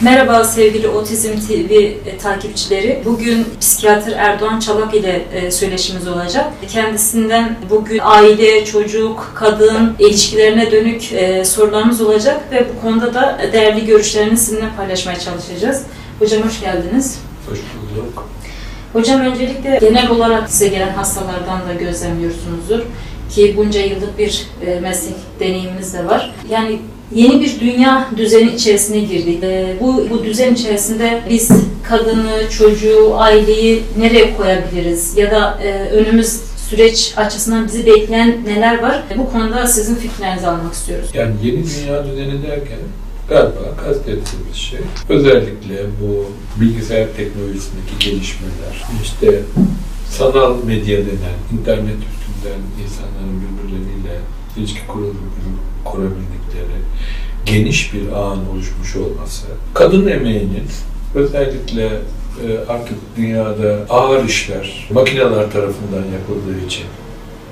Merhaba sevgili Otizm TV e, takipçileri. Bugün psikiyatr Erdoğan Çabak ile e, söyleşimiz olacak. Kendisinden bugün aile, çocuk, kadın ilişkilerine dönük e, sorularımız olacak ve bu konuda da değerli görüşlerini sizinle paylaşmaya çalışacağız. Hocam hoş geldiniz. Hoş bulduk. Hocam öncelikle genel olarak size gelen hastalardan da gözlemliyorsunuzdur ki bunca yıllık bir meslek deneyimimiz de var. Yani yeni bir dünya düzeni içerisine girdik. E, bu, bu düzen içerisinde biz kadını, çocuğu, aileyi nereye koyabiliriz? Ya da e, önümüz süreç açısından bizi bekleyen neler var? Bu konuda sizin fikirlerinizi almak istiyoruz. Yani yeni dünya düzeni derken galiba kastettiğimiz şey özellikle bu bilgisayar teknolojisindeki gelişmeler, işte sanal medya denen internet üstünden insanların birbirleriyle ilişki kurabil- kurabildikleri geniş bir ağın oluşmuş olması, kadın emeğinin özellikle e, artık dünyada ağır işler makineler tarafından yapıldığı için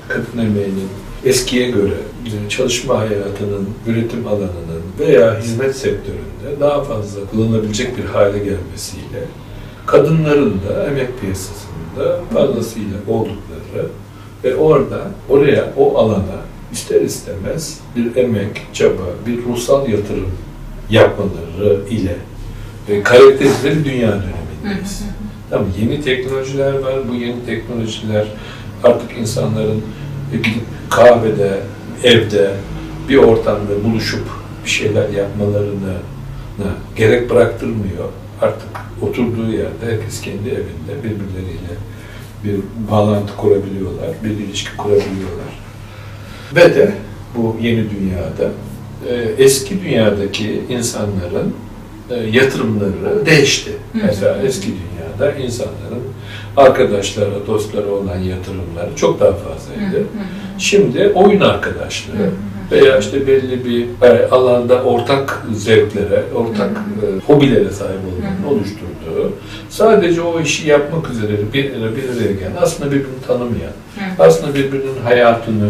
kadın emeğinin eskiye göre e, çalışma hayatının, üretim alanının veya hizmet sektöründe daha fazla kullanılabilecek bir hale gelmesiyle kadınların da emek piyasasında fazlasıyla oldukları ve orada oraya o alana ister istemez bir emek, çaba, bir ruhsal yatırım yapmaları ile e, karakterize bir dünya dönemindeyiz. Tamam yeni teknolojiler var. Bu yeni teknolojiler artık insanların e, gidip kahvede, evde, bir ortamda buluşup bir şeyler yapmalarını gerek bıraktırmıyor. Artık oturduğu yerde herkes kendi evinde birbirleriyle bir bağlantı kurabiliyorlar, bir ilişki kurabiliyorlar. Ve de bu yeni dünyada e, eski dünyadaki insanların e, yatırımları değişti. Hı. Mesela eski dünyada insanların arkadaşlara, dostlara olan yatırımları çok daha fazlaydı. Şimdi oyun arkadaşlığı veya işte belli bir e, alanda ortak zevklere, ortak e, hobilere sahip olmanın oluşturduğu, sadece o işi yapmak üzere bir bir araya gelen, aslında birbirini tanımayan, aslında birbirinin hayatını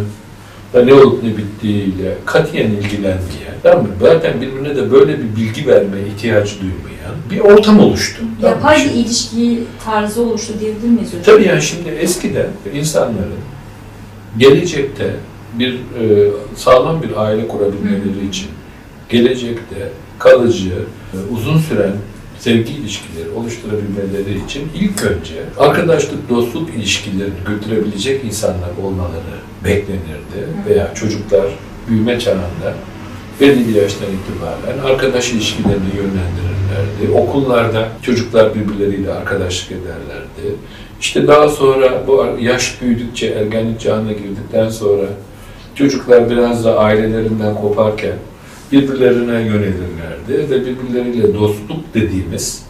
da ne olup ne bittiğiyle katiyen ilgilenmeyen, tamam mı? Zaten birbirine de böyle bir bilgi vermeye ihtiyaç duymayan bir ortam oluştu. Yapay bir ilişki tarzı oluştu diyebilir miyiz hocam? Tabii yani şimdi eskiden insanların gelecekte bir e, sağlam bir aile kurabilmeleri için gelecekte kalıcı, e, uzun süren sevgi ilişkileri oluşturabilmeleri için ilk önce arkadaşlık, dostluk ilişkilerini götürebilecek insanlar olmaları beklenirdi veya çocuklar büyüme çağında belli bir yaştan itibaren arkadaş ilişkilerini yönlendirirlerdi. Okullarda çocuklar birbirleriyle arkadaşlık ederlerdi. İşte daha sonra bu yaş büyüdükçe ergenlik çağına girdikten sonra çocuklar biraz da ailelerinden koparken birbirlerine yönelirlerdi ve birbirleriyle dostluk dediğimiz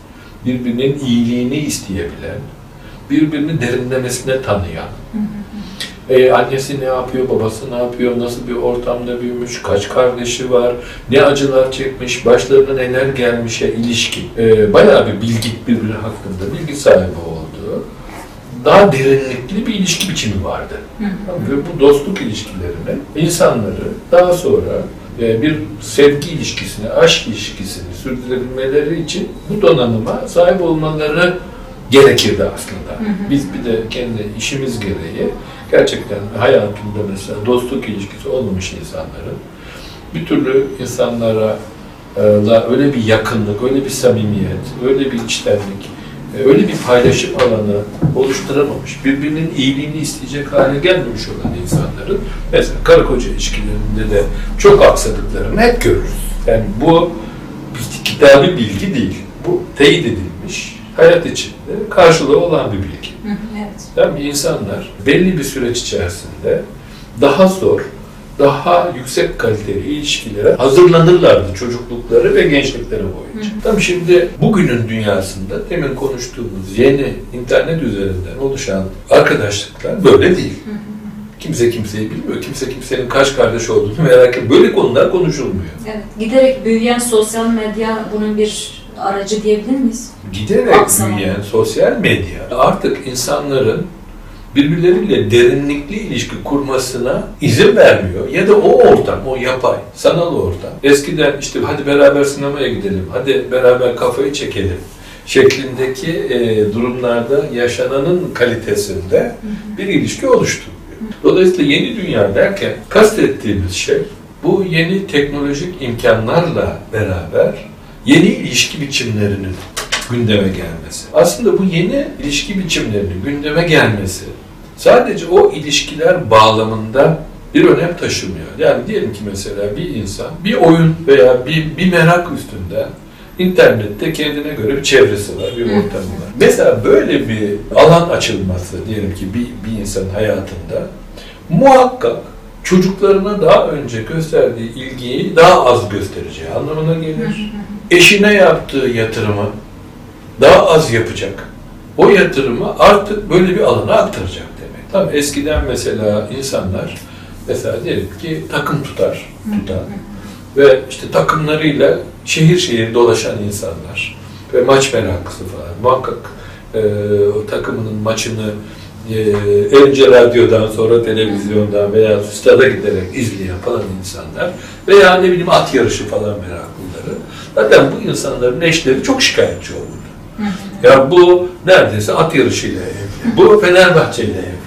birbirinin iyiliğini isteyebilen, birbirini derinlemesine tanıyan, e, annesi ne yapıyor, babası ne yapıyor, nasıl bir ortamda büyümüş, kaç kardeşi var, ne acılar çekmiş, başlarına neler gelmişe ilişkin e, bayağı bir bilgi birbiri hakkında bilgi sahibi olduğu daha derinlikli bir ilişki biçimi vardı. Ve bu dostluk ilişkilerini insanları daha sonra bir sevgi ilişkisini, aşk ilişkisini sürdürebilmeleri için bu donanıma sahip olmaları gerekirdi aslında. Biz bir de kendi işimiz gereği gerçekten hayatında mesela dostluk ilişkisi olmamış insanların bir türlü insanlara e, öyle bir yakınlık, öyle bir samimiyet, öyle bir içtenlik, e, öyle bir paylaşım alanı oluşturamamış, birbirinin iyiliğini isteyecek hale gelmemiş olan insanların mesela karı koca ilişkilerinde de çok aksadıklarını hep görürüz. Yani bu bir kitabi bilgi değil. Bu teyit edilmiş, hayat içinde karşılığı olan bir bilgi. Evet. Yani insanlar belli bir süreç içerisinde daha zor, daha yüksek kaliteli ilişkilere hazırlanırlardı çocuklukları ve gençlikleri boyunca. Tam şimdi bugünün dünyasında demin konuştuğumuz yeni internet üzerinden oluşan arkadaşlıklar böyle değil. Kimse kimseyi bilmiyor. Kimse kimsenin kaç kardeş olduğunu merak etmiyor. Böyle konular konuşulmuyor. Evet. Giderek büyüyen sosyal medya bunun bir aracı diyebilir miyiz? Giderek Aksama. büyüyen sosyal medya artık insanların birbirleriyle derinlikli ilişki kurmasına izin vermiyor. Ya da o ortam, o yapay, sanal ortam. Eskiden işte hadi beraber sinemaya gidelim, hadi beraber kafayı çekelim şeklindeki e, durumlarda yaşananın kalitesinde bir ilişki oluşturuyor. Dolayısıyla yeni dünya derken kastettiğimiz şey bu yeni teknolojik imkanlarla beraber yeni ilişki biçimlerinin gündeme gelmesi. Aslında bu yeni ilişki biçimlerinin gündeme gelmesi sadece o ilişkiler bağlamında bir önem taşımıyor. Yani diyelim ki mesela bir insan bir oyun veya bir, bir merak üstünde internette kendine göre bir çevresi var, bir ortamı var. Mesela böyle bir alan açılması diyelim ki bir, bir insanın hayatında muhakkak çocuklarına daha önce gösterdiği ilgiyi daha az göstereceği anlamına gelir. Eşine yaptığı yatırımı daha az yapacak. O yatırımı artık böyle bir alana aktaracak. Tam eskiden mesela insanlar mesela diyelim ki takım tutar, tutar ve işte takımlarıyla şehir şehir dolaşan insanlar ve maç meraklısı falan. Muhakkak e, o takımının maçını e, önce radyodan sonra televizyondan veya stada giderek izleyen falan insanlar veya ne bileyim at yarışı falan meraklıları. Zaten bu insanların eşleri çok şikayetçi olurdu. Ya bu neredeyse at yarışıyla evli. Bu Fenerbahçe ile evli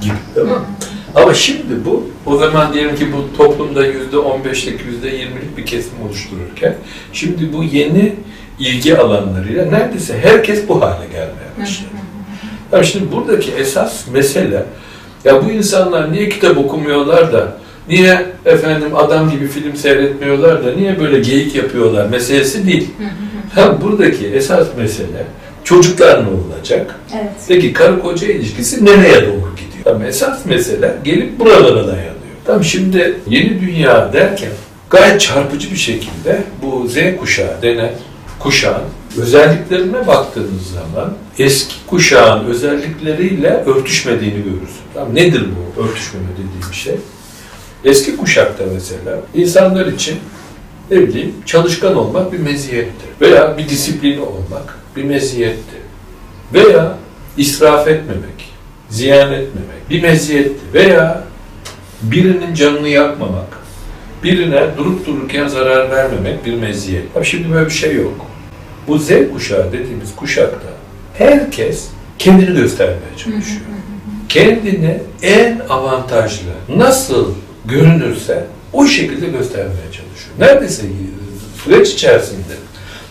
gibi. Tamam? Ama şimdi bu, o zaman diyelim ki bu toplumda yüzde on beşlik, yüzde yirmilik bir kesim oluştururken, şimdi bu yeni ilgi alanlarıyla neredeyse herkes bu hale gelmeye başladı. Yani şimdi buradaki esas mesele, ya bu insanlar niye kitap okumuyorlar da, niye efendim adam gibi film seyretmiyorlar da, niye böyle geyik yapıyorlar meselesi değil. Ha, buradaki esas mesele, çocuklar ne olacak? Evet. Peki karı koca ilişkisi nereye doğru gidiyor? Tamam, esas mesele gelip buralara dayanıyor. Tamam şimdi yeni dünya derken gayet çarpıcı bir şekilde bu Z kuşağı denen kuşağın özelliklerine baktığınız zaman eski kuşağın özellikleriyle örtüşmediğini görürsün. Tamam, nedir bu örtüşmeme dediğim şey? Eski kuşakta mesela insanlar için ne bileyim çalışkan olmak bir meziyettir. Veya bir disiplini olmak bir meziyettir. Veya israf etmemek, ziyan etmemek bir meziyetti. Veya birinin canını yakmamak, birine durup dururken zarar vermemek bir meziyet. Tabii şimdi böyle bir şey yok. Bu Z kuşağı dediğimiz kuşakta herkes kendini göstermeye çalışıyor. Kendini en avantajlı nasıl görünürse o şekilde göstermeye çalışıyor. Neredeyse süreç içerisinde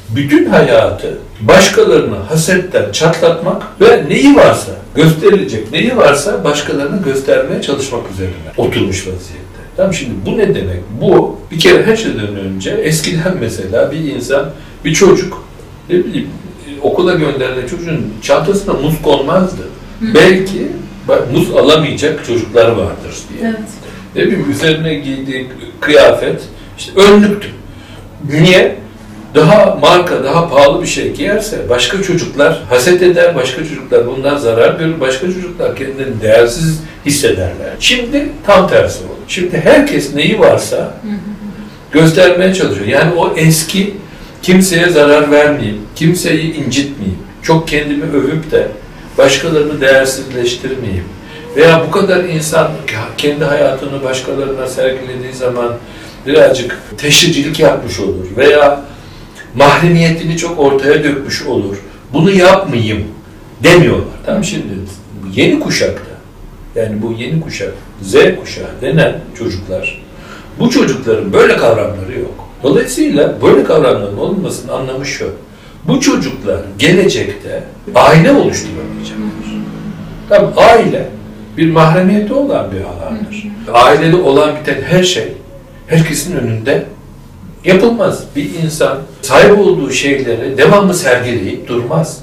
bütün hayatı başkalarını hasetten çatlatmak ve neyi varsa gösterilecek neyi varsa başkalarına göstermeye çalışmak üzerine oturmuş vaziyette. Tamam şimdi bu ne demek? Bu bir kere her şeyden önce eskiden mesela bir insan, bir çocuk ne bileyim okula gönderilen çocuğun çantasına muz konmazdı. Belki bak, muz alamayacak çocuklar vardır diye. Evet. Ne bileyim üzerine giydiği kıyafet işte önlüktü. Niye? Daha marka, daha pahalı bir şey giyerse başka çocuklar haset eder, başka çocuklar bundan zarar görür, başka çocuklar kendilerini değersiz hissederler. Şimdi tam tersi oldu. Şimdi herkes neyi varsa göstermeye çalışıyor. Yani o eski kimseye zarar vermeyeyim, kimseyi incitmeyeyim, çok kendimi övüp de başkalarını değersizleştirmeyeyim veya bu kadar insan kendi hayatını başkalarına sergilediği zaman birazcık teşhircilik yapmış olur veya mahremiyetini çok ortaya dökmüş olur. Bunu yapmayayım demiyorlar. Tamam şimdi yeni kuşakta yani bu yeni kuşak Z kuşağı denen çocuklar bu çocukların böyle kavramları yok. Dolayısıyla böyle kavramların olmasının anlamı şu. Bu çocuklar gelecekte aile oluşturamayacaklar. Tabii aile bir mahremiyeti olan bir alandır. Ailede olan biten her şey herkesin önünde yapılmaz. Bir insan sahip olduğu şeyleri devamlı sergileyip durmaz.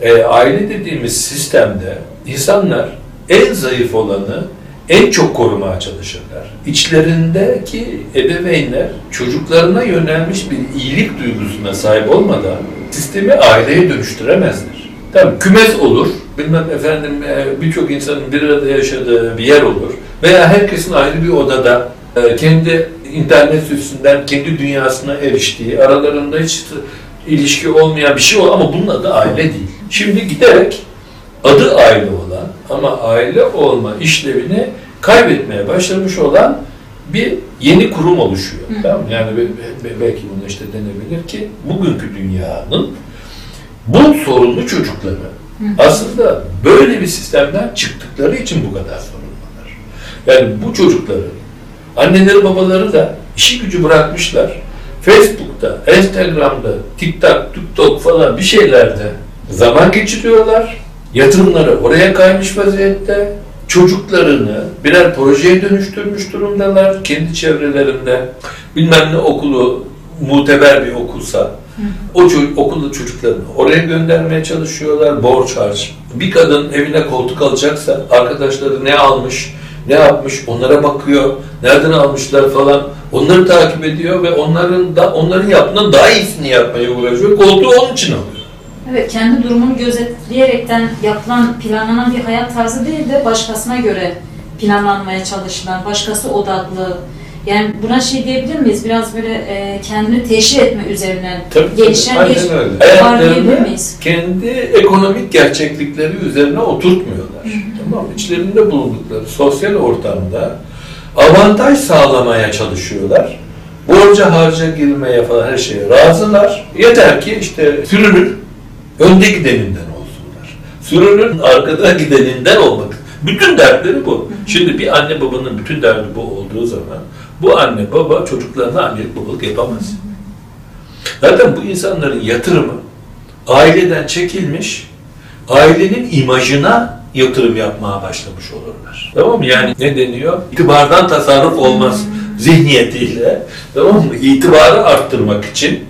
E, aile dediğimiz sistemde insanlar en zayıf olanı en çok korumaya çalışırlar. İçlerindeki ebeveynler çocuklarına yönelmiş bir iyilik duygusuna sahip olmadan sistemi aileye dönüştüremezler. Tamam kümes olur, bilmem efendim e, birçok insanın bir arada yaşadığı bir yer olur veya herkesin ayrı bir odada e, kendi internet üstünden kendi dünyasına eriştiği, aralarında hiç ilişki olmayan bir şey ol ama bunun adı aile değil. Şimdi giderek adı aile olan ama aile olma işlevini kaybetmeye başlamış olan bir yeni kurum oluşuyor. Hı. Tamam mı? Yani be- be- belki bunu işte denebilir ki bugünkü dünyanın bu sorunlu çocukları aslında böyle bir sistemden çıktıkları için bu kadar sorunlular. Yani bu çocukların anneleri babaları da işi gücü bırakmışlar. Facebook'ta, Instagram'da, TikTok, TikTok falan bir şeylerde zaman geçiriyorlar. Yatırımları oraya kaymış vaziyette. Çocuklarını birer projeye dönüştürmüş durumdalar kendi çevrelerinde. Bilmem ne okulu muteber bir okulsa o ço- okulda çocuklarını oraya göndermeye çalışıyorlar borç harç. Bir kadın evine koltuk alacaksa arkadaşları ne almış, ne yapmış onlara bakıyor. Nereden almışlar falan. Onları takip ediyor ve onların da onların yaptığından daha iyisini yapmaya uğraşıyor. Koltuğu onun için alıyor. Evet, kendi durumunu gözetleyerekten yapılan, planlanan bir hayat tarzı değil de başkasına göre planlanmaya çalışılan, başkası odaklı. Yani buna şey diyebilir miyiz? Biraz böyle e, kendini teşhir etme üzerine gelişen aynen bir var diyebilir miyiz? kendi ekonomik gerçeklikleri üzerine oturtmuyorlar. Tamam? İçlerinde bulundukları sosyal ortamda avantaj sağlamaya çalışıyorlar. Borca harca girmeye falan her şeye razılar. Yeter ki işte sürünün önde gideninden olsunlar. Sürünün arkada gideninden olmak. Bütün dertleri bu. Şimdi bir anne babanın bütün derdi bu olduğu zaman bu anne baba çocuklarına annelik babalık yapamaz. Zaten bu insanların yatırımı aileden çekilmiş, ailenin imajına yatırım yapmaya başlamış olurlar. Tamam mı? Yani ne deniyor? İtibardan tasarruf olmaz zihniyetiyle tamam mı? İtibarı arttırmak için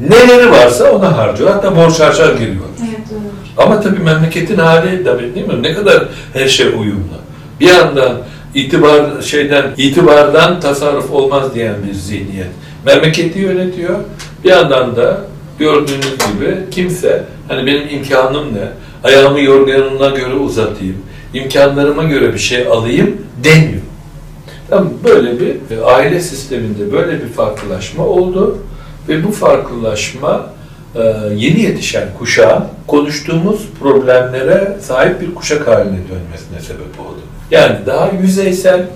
neleri varsa ona harcıyor. Hatta borç harcar giriyor. Evet, doğru. Ama tabii memleketin hali tabii değil mi? Ne kadar her şey uyumlu. Bir yandan itibar şeyden itibardan tasarruf olmaz diyen bir zihniyet memleketi yönetiyor. Bir yandan da gördüğünüz gibi kimse hani benim imkanım ne? Ayağımı yorganına göre uzatayım. imkanlarıma göre bir şey alayım demiyor. Tamam, böyle bir e, aile sisteminde böyle bir farklılaşma oldu ve bu farklılaşma e, yeni yetişen kuşağın konuştuğumuz problemlere sahip bir kuşak haline dönmesine sebep oldu. Yani daha yüzeysel,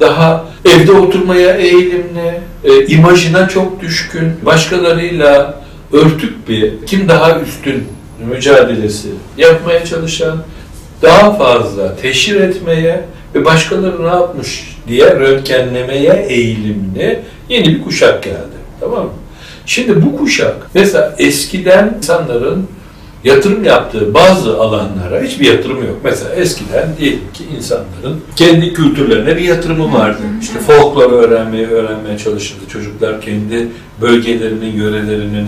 daha evde oturmaya eğilimli, e, imajına çok düşkün, başkalarıyla örtük bir, kim daha üstün mücadelesi yapmaya çalışan, daha fazla teşhir etmeye ve başkaları ne yapmış diye röntgenlemeye eğilimli yeni bir kuşak geldi. Tamam mı? Şimdi bu kuşak mesela eskiden insanların yatırım yaptığı bazı alanlara hiçbir yatırım yok. Mesela eskiden diyelim ki insanların kendi kültürlerine bir yatırımı vardı. İşte folklor öğrenmeye öğrenmeye çalışırdı çocuklar kendi bölgelerinin, yörelerinin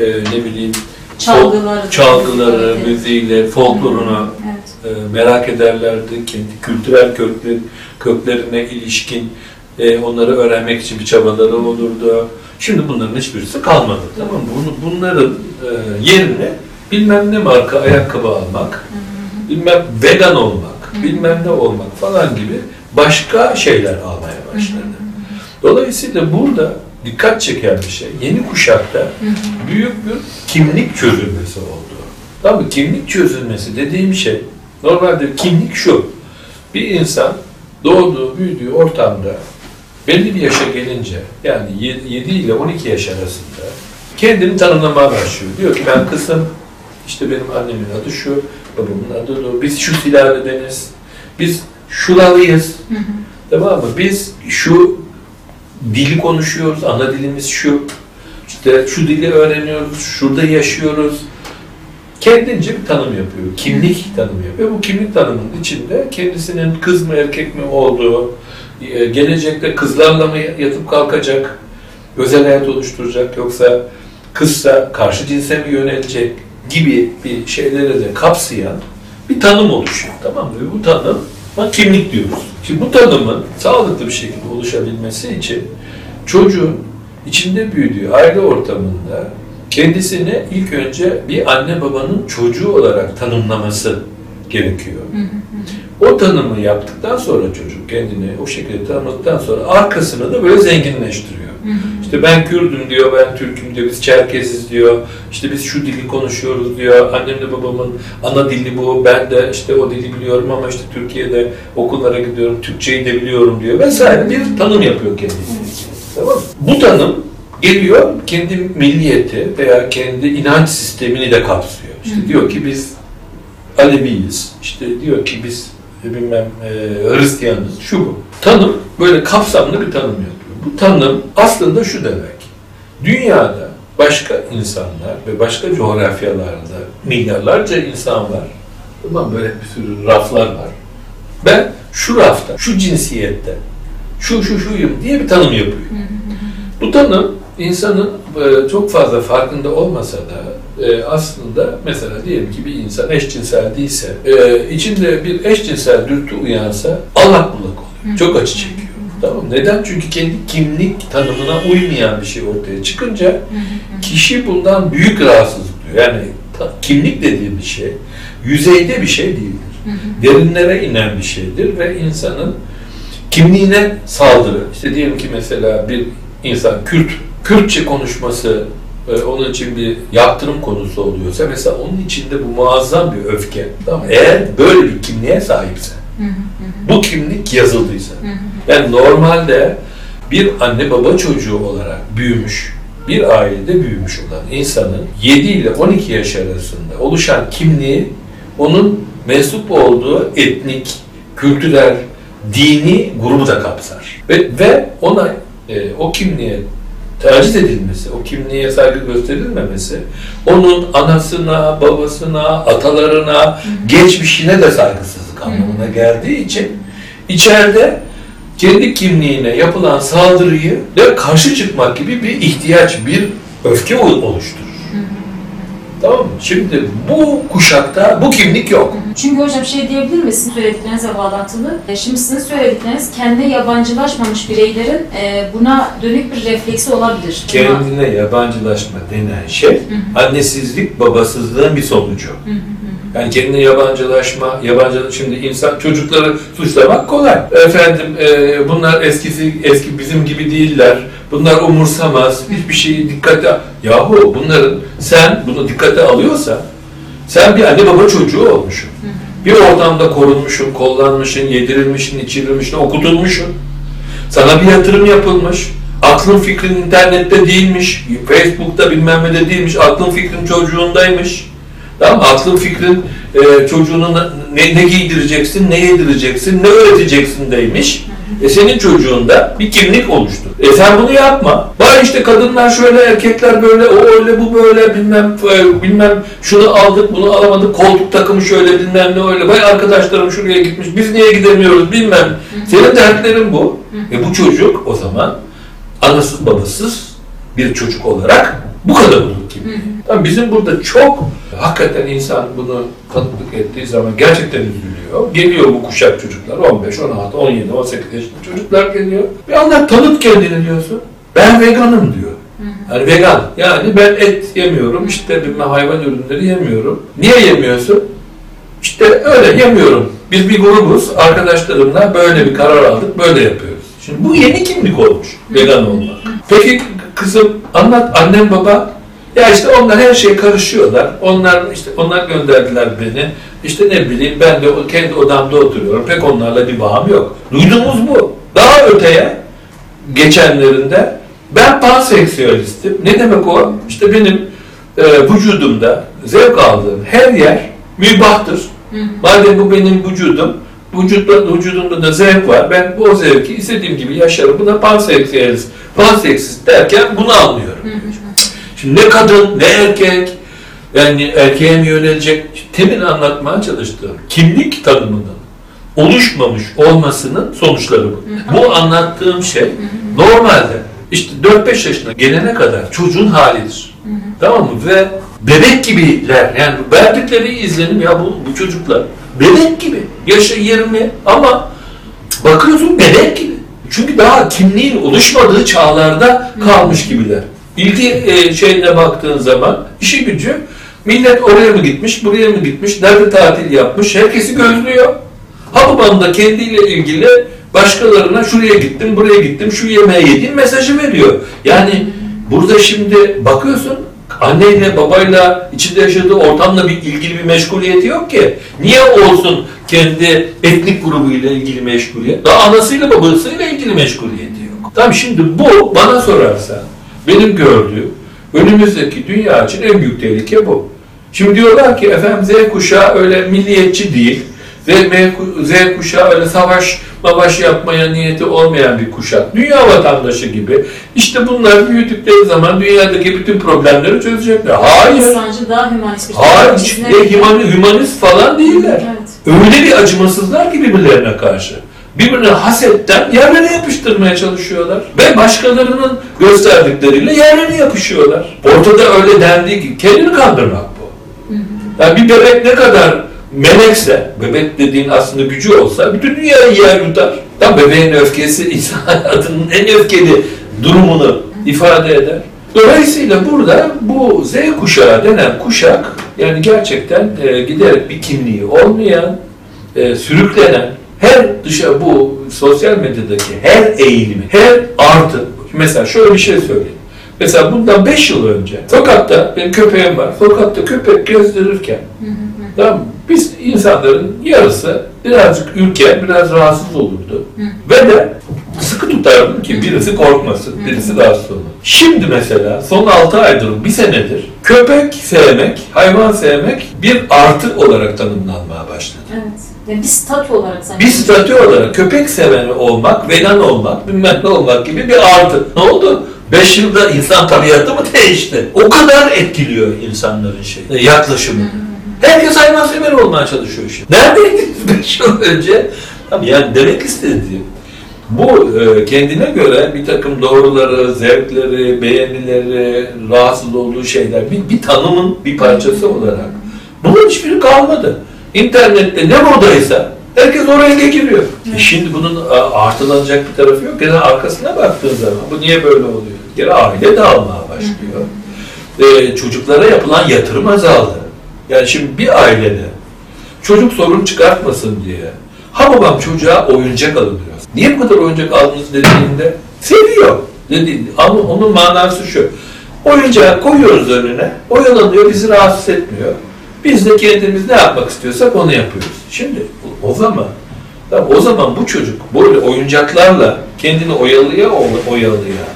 e, ne bileyim Çalgıları. çalgıları, Evet. müziğiyle, folklorunu Evet. e, merak ederlerdi. Kendi kültürel kökler, köklerine ilişkin e, onları öğrenmek için bir çabaları olurdu. Şimdi bunların hiçbirisi kalmadı. Tamam mı? Bunu, bunların e, yerine bilmem ne marka ayakkabı almak, bilmem vegan olmak, bilmem ne olmak falan gibi başka şeyler almaya başladı. Dolayısıyla burada dikkat çeken bir şey, yeni kuşakta büyük bir kimlik çözülmesi oldu. Tabii kimlik çözülmesi dediğim şey, normalde kimlik şu, bir insan doğduğu, büyüdüğü ortamda belli bir yaşa gelince, yani 7 ile 12 yaş arasında kendini tanımlamaya başlıyor. Diyor ki ben kızım, işte benim annemin adı şu, babamın adı da o, biz şu sülaledeniz, biz şulalıyız, tamam mı? Biz şu dili konuşuyoruz, ana dilimiz şu, işte şu dili öğreniyoruz, şurada yaşıyoruz. Kendince bir tanım yapıyor, kimlik tanımı yapıyor. Bu kimlik tanımının içinde kendisinin kız mı erkek mi olduğu, e, gelecekte kızlarla mı yatıp kalkacak, özel hayat oluşturacak yoksa kızsa karşı cinse mi yönelecek gibi bir şeyleri de kapsayan bir tanım oluşuyor. Tamam mı? Bu tanım kimlik diyoruz. Şimdi bu tanımın sağlıklı bir şekilde oluşabilmesi için çocuğun içinde büyüdüğü aile ortamında kendisini ilk önce bir anne babanın çocuğu olarak tanımlaması gerekiyor. O tanımı yaptıktan sonra çocuk kendini o şekilde tanımladıktan sonra arkasını da böyle zenginleştiriyor. İşte ben Kürdüm diyor, ben Türk'üm diyor, biz Çerkeziz diyor, işte biz şu dili konuşuyoruz diyor, annemle babamın ana dili bu, ben de işte o dili biliyorum ama işte Türkiye'de okullara gidiyorum, Türkçeyi de biliyorum diyor vesaire bir tanım yapıyor kendisi. Tamam? Bu tanım geliyor kendi milliyeti veya kendi inanç sistemini de kapsıyor. İşte diyor ki biz Aleviyiz, işte diyor ki biz bilmem e, Hristiyanız, şu bu. Tanım böyle kapsamlı bir tanım yapıyor. Bu tanım aslında şu demek. Dünyada başka insanlar ve başka coğrafyalarda milyarlarca insan var. Tamam böyle bir sürü raflar var. Ben şu rafta, şu cinsiyette, şu şu şuyum diye bir tanım yapıyor. Bu tanım insanın e, çok fazla farkında olmasa da e, aslında mesela diyelim ki bir insan eşcinsel değilse, e, içinde bir eşcinsel dürtü uyansa allak bullak oluyor. Çok acı çekiyor. Tamam? Neden? Çünkü kendi kimlik tanımına uymayan bir şey ortaya çıkınca kişi bundan büyük rahatsızlık duyuyor. Yani kimlik dediğim bir şey yüzeyde bir şey değildir. Derinlere inen bir şeydir ve insanın kimliğine saldırı. İşte diyelim ki mesela bir insan Kürt, Kürtçe konuşması e, onun için bir yaptırım konusu oluyorsa mesela onun içinde bu muazzam bir öfke. Tamam? Eğer böyle bir kimliğe sahipse, bu kimlik yazıldıysa. Yani normalde bir anne baba çocuğu olarak büyümüş, bir ailede büyümüş olan insanın 7 ile 12 yaş arasında oluşan kimliği onun mensup olduğu etnik, kültürel, dini grubu da kapsar. Ve, ve ona e, o kimliğe taciz edilmesi, o kimliğe saygı gösterilmemesi, onun anasına, babasına, atalarına, geçmişine de saygısızlık anlamına geldiği için içeride kendi kimliğine yapılan saldırıyı de karşı çıkmak gibi bir ihtiyaç, bir öfke ol- oluşturur. Tamam mı? Şimdi bu kuşakta bu kimlik yok. Çünkü hocam şey diyebilir misin söylediklerinize bağlantılı? E, Şimdi sizin söyledikleriniz kendine yabancılaşmamış bireylerin e, buna dönük bir refleksi olabilir. Kendine yabancılaşma denen şey annesizlik, babasızlığın bir sonucu. Yani kendine yabancılaşma, yabancı şimdi insan çocukları suçlamak kolay. Efendim e, bunlar eskisi eski bizim gibi değiller. Bunlar umursamaz. Hiçbir şeyi dikkate yahu bunların sen bunu dikkate alıyorsa sen bir anne baba çocuğu olmuşsun. Bir ortamda korunmuşsun, kollanmışsın, yedirilmişsin, içirilmişsin, okutulmuşsun. Sana bir yatırım yapılmış. Aklın fikrin internette değilmiş. Facebook'ta bilmem ne de değilmiş. Aklın fikrin çocuğundaymış. Tamam? Aklın fikrin e, çocuğunu ne, ne giydireceksin, ne yedireceksin, ne öğreteceksin deymiş. E senin çocuğunda bir kimlik oluştu. E sen bunu yapma. Bak işte kadınlar şöyle, erkekler böyle, o öyle, bu böyle, bilmem e, bilmem şunu aldık, bunu alamadık, koltuk takımı şöyle, bilmem ne öyle. Vay arkadaşlarım şuraya gitmiş, biz niye gidemiyoruz bilmem. Senin dertlerin bu. E bu çocuk o zaman anasız babasız bir çocuk olarak bu kadar olur kimliği. Tamam, bizim burada çok hakikaten insan bunu tanıklık ettiği zaman gerçekten üzülüyor. Geliyor bu kuşak çocuklar 15, 16, 17, 18 yaşında çocuklar geliyor. Bir anlat tanıt kendini diyorsun. Ben veganım diyor. Yani vegan. Yani ben et yemiyorum, işte bilmem hayvan ürünleri yemiyorum. Niye yemiyorsun? İşte öyle yemiyorum. Biz bir grubuz, arkadaşlarımla böyle bir karar aldık, böyle yapıyoruz. Şimdi bu yeni kimlik olmuş, vegan olmak. Peki kızım anlat, annem baba, ya işte onlar her şeye karışıyorlar. Onlar işte onlar gönderdiler beni. İşte ne bileyim ben de kendi odamda oturuyorum. Pek onlarla bir bağım yok. Duyduğumuz bu. Daha öteye geçenlerinde ben panseksüelistim. Ne demek o? İşte benim e, vücudumda zevk aldığım her yer mübahtır. Madem bu benim vücudum, vücutta, vücudumda da zevk var. Ben bu o zevki istediğim gibi yaşarım. Buna panseksüelist, panseksist derken bunu anlıyorum. Şimdi ne kadın, ne erkek, yani erkeğe mi yönelecek? Temin anlatmaya çalıştığım kimlik tanımının oluşmamış olmasının sonuçları bu. Bu anlattığım şey normalde işte 4-5 yaşına gelene kadar çocuğun halidir. Tamam mı? Ve bebek gibiler. Yani verdikleri izlenim ya bu, bu çocuklar bebek gibi. Yaşı 20 ama bakıyorsun bebek gibi. Çünkü daha kimliğin oluşmadığı çağlarda kalmış gibiler. İlgi e, şeyine baktığın zaman işi gücü millet oraya mı gitmiş, buraya mı gitmiş, nerede tatil yapmış, herkesi gözlüyor. Hababam da kendiyle ilgili başkalarına şuraya gittim, buraya gittim, şu yemeği yedim mesajı veriyor. Yani burada şimdi bakıyorsun anneyle babayla içinde yaşadığı ortamla bir ilgili bir meşguliyeti yok ki. Niye olsun kendi etnik grubuyla ilgili meşguliyet? Daha anasıyla babasıyla ilgili meşguliyeti yok. Tamam şimdi bu bana sorarsa benim gördüğüm önümüzdeki dünya için en büyük tehlike bu. Şimdi diyorlar ki efendim Z kuşağı öyle milliyetçi değil ve M- Z kuşağı öyle savaş mavaş yapmaya niyeti olmayan bir kuşak. Dünya vatandaşı gibi. İşte bunlar büyüdükleri zaman dünyadaki bütün problemleri çözecekler. Hayır. İnsancı daha hümanist bir Hayır. şey. Hiç de hüman- hümanist falan değiller. Evet. Öyle bir acımasızlar ki birbirlerine karşı. Birbirine hasetten yerlerine yapıştırmaya çalışıyorlar. Ve başkalarının gösterdikleriyle yerlerine yapışıyorlar. Ortada öyle dendiği ki kendini kandırmak bu. Yani bir bebek ne kadar melekse, bebek dediğin aslında gücü olsa bütün dünyayı yer yutar. Tam bebeğin öfkesi insan hayatının en öfkeli durumunu ifade eder. Dolayısıyla burada bu Z kuşağı denen kuşak yani gerçekten e, giderek bir kimliği olmayan, e, sürüklenen, her dışa bu sosyal medyadaki her eğilimi, her artı, mesela şöyle bir şey söyleyeyim. Mesela bundan 5 yıl önce sokakta benim köpeğim var. Sokakta köpek gezdirirken tamam biz insanların yarısı birazcık ürker, biraz rahatsız olurdu. Ve de sıkı tutardım ki birisi korkmasın, birisi rahatsız olmasın. Şimdi mesela son 6 aydır, bir senedir köpek sevmek, hayvan sevmek bir artı olarak tanımlanmaya başladı. Evet. Yani bir statü olarak sanki. Bir statü olarak köpek seven olmak, vegan olmak, bilmem ne olmak gibi bir artı. Ne oldu? 5 yılda insan tabiatı mı değişti? O kadar etkiliyor insanların şey, yaklaşımı. Herkes hayvansever olmaya çalışıyor şimdi. Neredeydiniz 5 yıl önce? Tabii yani demek istediğim bu e, kendine göre bir takım doğruları, zevkleri, beğenileri, rahatsız olduğu şeyler bir, bir tanımın bir parçası olarak. Bunun hiçbiri kalmadı. İnternette ne modaysa herkes oraya geçiriyor. E şimdi bunun a, artılanacak bir tarafı yok. Gene arkasına baktığın zaman bu niye böyle oluyor? Gene aile dağılmaya başlıyor. E, çocuklara yapılan yatırım azaldı. Yani şimdi bir ailede çocuk sorun çıkartmasın diye ha babam çocuğa oyuncak alın diyor. Niye bu kadar oyuncak aldınız dediğinde seviyor. Dedi, ama onun manası şu. Oyuncağı koyuyoruz önüne, oyalanıyor, bizi rahatsız etmiyor. Biz de kendimiz ne yapmak istiyorsak onu yapıyoruz. Şimdi o zaman o zaman bu çocuk böyle oyuncaklarla kendini oyalaya oyalaya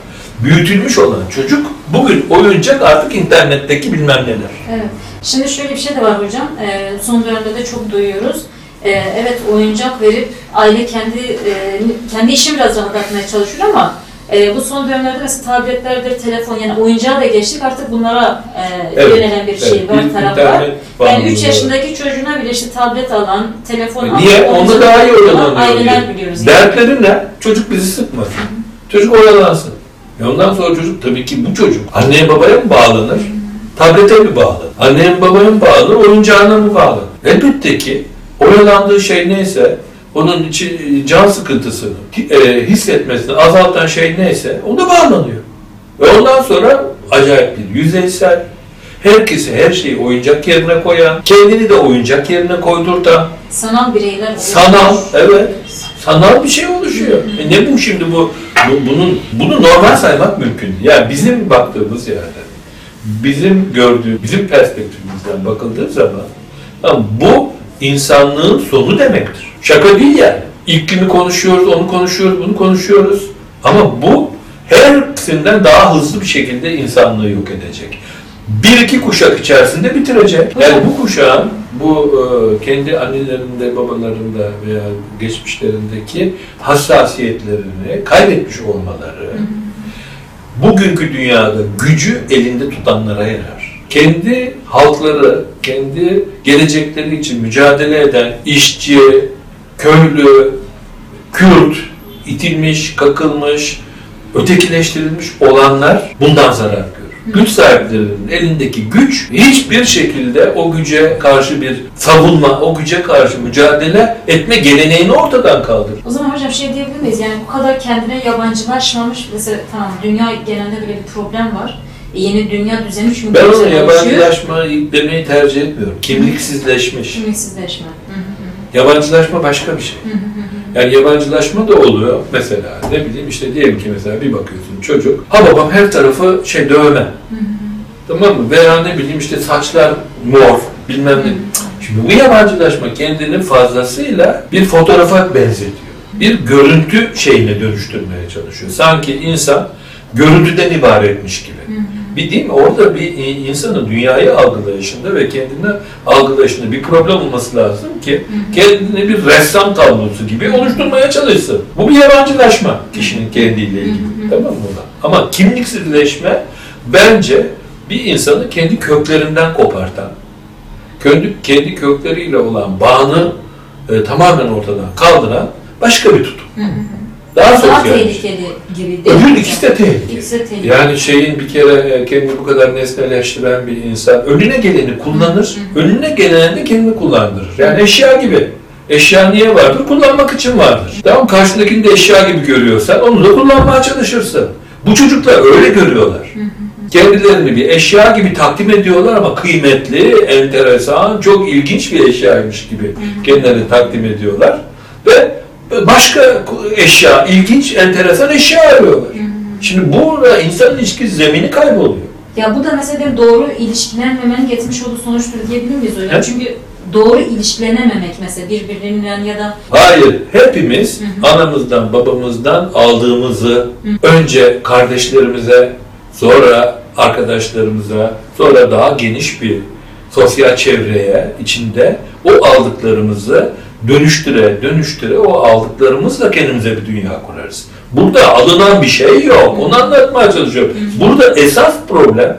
büyütülmüş olan çocuk bugün oyuncak artık internetteki bilmem neler. Evet. Şimdi şöyle bir şey de var hocam. Ee, son dönemde de çok duyuyoruz. Ee, evet oyuncak verip aile kendi e, kendi işini biraz rahatlatmaya çalışıyor ama e, bu son dönemlerde mesela tabletlerdir, telefon yani oyuncağa da geçtik artık bunlara e, Evet, yönelen bir şey Evet, var, bir taraf var. Yani 3 bağımlılığı. yaşındaki çocuğuna bile işte tablet alan, telefon E alan, Niye? Onda daha iyi alan oyalanıyor Aileler biliyoruz. yani. Dertleri ne? Çocuk bizi sıkmasın. Çocuk oyalansın. E ondan sonra çocuk tabii ki bu çocuk anneye babaya mı bağlanır? Tablete mi bağlanır? Anneye mi babaya mı bağlanır? Oyuncağına mı bağlanır? Elbette ki oyalandığı şey neyse onun için can sıkıntısını e, hissetmesini azaltan şey neyse ona bağlanıyor. Ve ondan sonra acayip bir yüzeysel, herkesi her şeyi oyuncak yerine koyan, kendini de oyuncak yerine koydurtan, Sanal bireyler oluyor. Sanal, evet. sanal bir şey oluşuyor. E ne bu şimdi bu, bu bunun bunu normal saymak mümkün. Yani bizim baktığımız yerde, bizim gördüğümüz, bizim perspektifimizden bakıldığı zaman bu insanlığın sonu demektir. Şaka değil. İlk günü konuşuyoruz, onu konuşuyoruz, bunu konuşuyoruz. Ama bu hepsinden daha hızlı bir şekilde insanlığı yok edecek. Bir iki kuşak içerisinde bitirecek. Yani bu kuşağın bu e, kendi annelerinde, babalarında veya geçmişlerindeki hassasiyetlerini kaybetmiş olmaları bugünkü dünyada gücü elinde tutanlara yarar. Kendi halkları, kendi gelecekleri için mücadele eden işçi, köylü, Kürt, itilmiş, kakılmış, ötekileştirilmiş olanlar bundan zarar görür. Güç sahiplerinin elindeki güç hiçbir şekilde o güce karşı bir savunma, o güce karşı mücadele etme geleneğini ortadan kaldırır. O zaman hocam şey diyebilir miyiz? Yani bu kadar kendine yabancılaşmamış, mesela tamam dünya genelinde böyle bir problem var. E, yeni dünya düzeni çünkü Ben oluşuyor. yabancılaşma demeyi tercih etmiyorum. Kimliksizleşmiş. Kimliksizleşme. Yabancılaşma başka bir şey. Yani yabancılaşma da oluyor. Mesela ne bileyim işte diyelim ki mesela bir bakıyorsun çocuk. Ha babam her tarafı şey dövme. Tamam mı? Veya ne bileyim işte saçlar mor bilmem ne. Şimdi bu yabancılaşma kendini fazlasıyla bir fotoğrafa benzetiyor. Bir görüntü şeyine dönüştürmeye çalışıyor. Sanki insan görüntüden ibaretmiş gibi. Bir değil mi? Orada bir i- insanın dünyayı algılayışında ve kendini algılayışında bir problem olması lazım ki kendini bir ressam tablosu gibi oluşturmaya çalışsın. Bu bir yabancılaşma kişinin kendiyle ilgili. Tamam mı? Ama kimliksizleşme bence bir insanı kendi köklerinden kopartan, kendi, kendi kökleriyle olan bağını e, tamamen ortadan kaldıran başka bir tutum. Daha Daha sosyal. tehlikeli gibi değil Öbür ikisi de tehlikeli. İkisi de tehlikeli. Yani şeyin bir kere e, kendini bu kadar nesneleştiren bir insan önüne geleni kullanır, önüne geleni de kendini kullandırır. Yani eşya gibi. Eşya niye vardır? Kullanmak için vardır. Tamam karşındakini de eşya gibi görüyorsan onu da kullanmaya çalışırsın. Bu çocuklar öyle görüyorlar. Kendilerini bir eşya gibi takdim ediyorlar ama kıymetli, enteresan, çok ilginç bir eşyaymış gibi kendilerini takdim ediyorlar. Ve başka eşya, ilginç, enteresan eşya arıyorlar. Şimdi burada insan ilişkisi zemini kayboluyor. Ya bu da mesela doğru ilişkilenmemenin getirmiş olduğu sonuçtur diyebilir miyiz hocam? Evet. Çünkü doğru ilişkilenememek mesela birbirlerinden ya da Hayır, hepimiz anamızdan, babamızdan aldığımızı önce kardeşlerimize, sonra arkadaşlarımıza, sonra daha geniş bir sosyal çevreye içinde o aldıklarımızı dönüştüre dönüştüre o aldıklarımızla kendimize bir dünya kurarız. Burada alınan bir şey yok. Onu anlatmaya çalışıyorum. Burada esas problem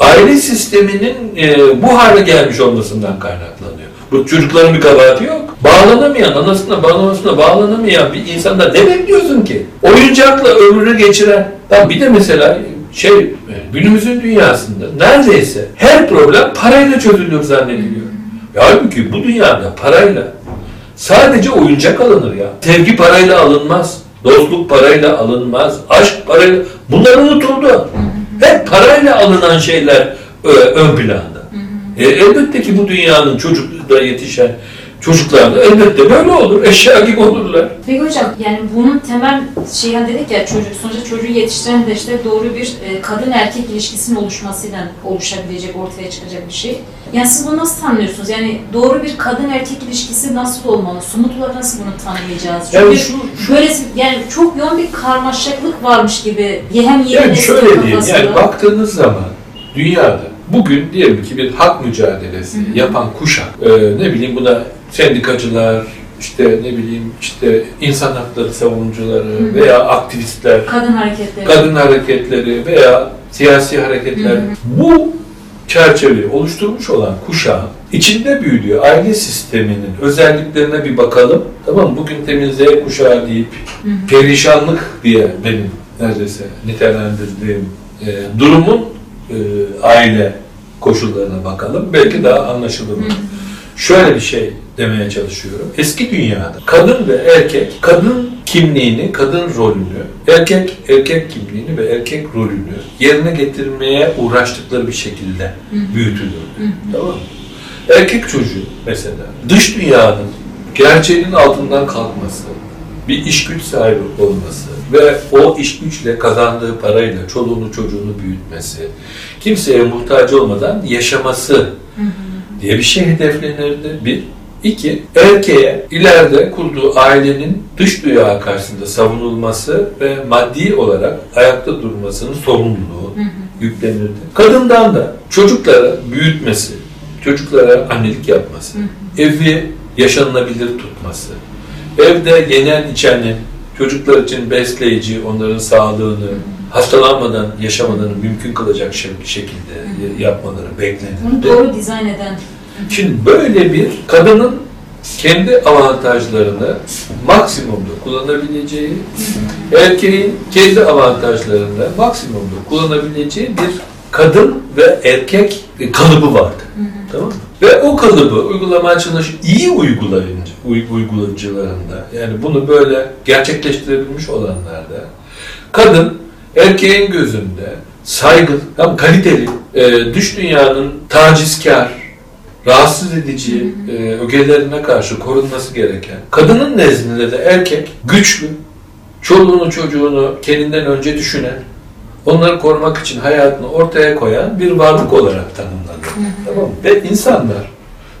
aile sisteminin e, bu hale gelmiş olmasından kaynaklanıyor. Bu çocukların bir kabahati yok. Bağlanamayan, anasına bağlamasına bağlanamayan bir insanda ne bekliyorsun ki? Oyuncakla ömrünü geçiren. Tamam bir de mesela şey e, günümüzün dünyasında neredeyse her problem parayla çözülür zannediliyor. Halbuki bu dünyada parayla sadece oyuncak alınır ya. Sevgi parayla alınmaz. Dostluk parayla alınmaz. Aşk parayla... Bunlar unutuldu. Hep parayla alınan şeyler ö, ön planda. E, elbette ki bu dünyanın çocukluğunda yetişen çocuklar da elbette böyle olur. Eşya gibi olurlar. Peki hocam yani bunun temel şeyi hani dedik ya çocuk sonuçta çocuğu yetiştiren de işte doğru bir e, kadın erkek ilişkisinin oluşmasıyla oluşabilecek ortaya çıkacak bir şey. Yani siz bunu nasıl tanımlıyorsunuz? Yani doğru bir kadın erkek ilişkisi nasıl olmalı? Somut olarak nasıl bunu tanımlayacağız? Çünkü Yani şu, böyle yani çok yoğun bir karmaşıklık varmış gibi hem Yani şöyle diyeyim, yani baktığınız zaman dünyada bugün diyelim ki bir hak mücadelesi Hı hı. yapan kuşak, e, ne bileyim buna sendikacılar, işte ne bileyim işte insan hakları savunucuları hı. veya aktivistler, kadın hareketleri. kadın hareketleri veya siyasi hareketler Hı hı. bu çerçeveyi oluşturmuş olan kuşağın içinde büyüdüğü aile sisteminin özelliklerine bir bakalım. Tamam mı? Bugün temin Z kuşağı deyip Hı hı. perişanlık diye benim neredeyse nitelendirdiğim e, durumun e, aile koşullarına bakalım. Belki daha anlaşılır olur. Şöyle bir şey demeye çalışıyorum. Eski dünyada kadın ve erkek kadın kimliğini, kadın rolünü, erkek erkek kimliğini ve erkek rolünü yerine getirmeye uğraştıkları bir şekilde büyütülürdü. Tamam mı? Erkek çocuğu mesela dış dünyanın gerçeğinin altından kalkması, bir iş güç sahibi olması ve o iş güçle kazandığı parayla çoluğunu çocuğunu büyütmesi, kimseye muhtaç olmadan yaşaması Hı hı. Diye bir şey hedeflenirdi. Bir. İki, erkeğe ileride kurduğu ailenin dış dünya karşısında savunulması ve maddi olarak ayakta durmasının sorumluluğu Hı hı. yüklenirdi. Kadından da çocuklara büyütmesi, çocuklara annelik yapması, Hı evi yaşanılabilir tutması, evde yenen içenin çocuklar için besleyici, onların sağlığını, hastalanmadan yaşamalarını mümkün kılacak şek- şekilde yapmaları Bunu beklenirdi. doğru dizayn eden. Şimdi böyle bir kadının kendi avantajlarını maksimumda kullanabileceği, erkeğin kendi avantajlarını maksimumda kullanabileceği bir kadın ve erkek kalıbı vardı. Tamam mı? Ve o kalıbı uygulamaya çalış iyi uygulayıcı, uy- uygulayıcılarında yani bunu böyle gerçekleştirebilmiş olanlarda kadın erkeğin gözünde saygın, tam kaliteli, e, dış dünyanın tacizkar, rahatsız edici e, ögelerine karşı korunması gereken, kadının nezdinde de erkek güçlü, çoluğunu çocuğunu kendinden önce düşünen, onları korumak için hayatını ortaya koyan bir varlık olarak tanımlanır. Tamam mı? Ve insanlar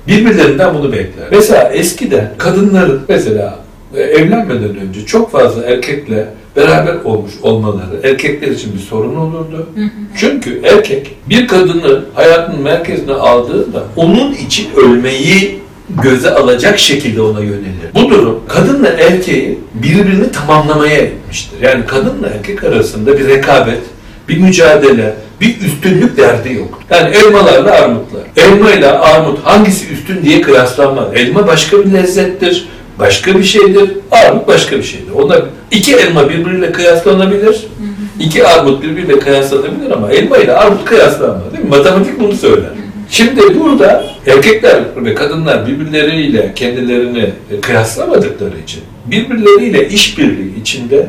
birbirlerinden bunu bekler. Mesela eskiden kadınların mesela e, evlenmeden önce çok fazla erkekle beraber olmuş olmaları erkekler için bir sorun olurdu. Çünkü erkek bir kadını hayatının merkezine aldığında onun için ölmeyi göze alacak şekilde ona yönelir. Bu durum kadınla erkeği birbirini tamamlamaya etmiştir. Yani kadınla erkek arasında bir rekabet, bir mücadele, bir üstünlük derdi yok. Yani elmalarla armutlar. Elma ile armut hangisi üstün diye kıyaslanmaz. Elma başka bir lezzettir, başka bir şeydir. Armut başka bir şeydir. Onlar iki elma birbiriyle kıyaslanabilir. iki armut birbiriyle kıyaslanabilir ama elma ile armut kıyaslanmaz. Değil mi? Matematik bunu söyler. Şimdi burada erkekler ve kadınlar birbirleriyle kendilerini kıyaslamadıkları için birbirleriyle işbirliği içinde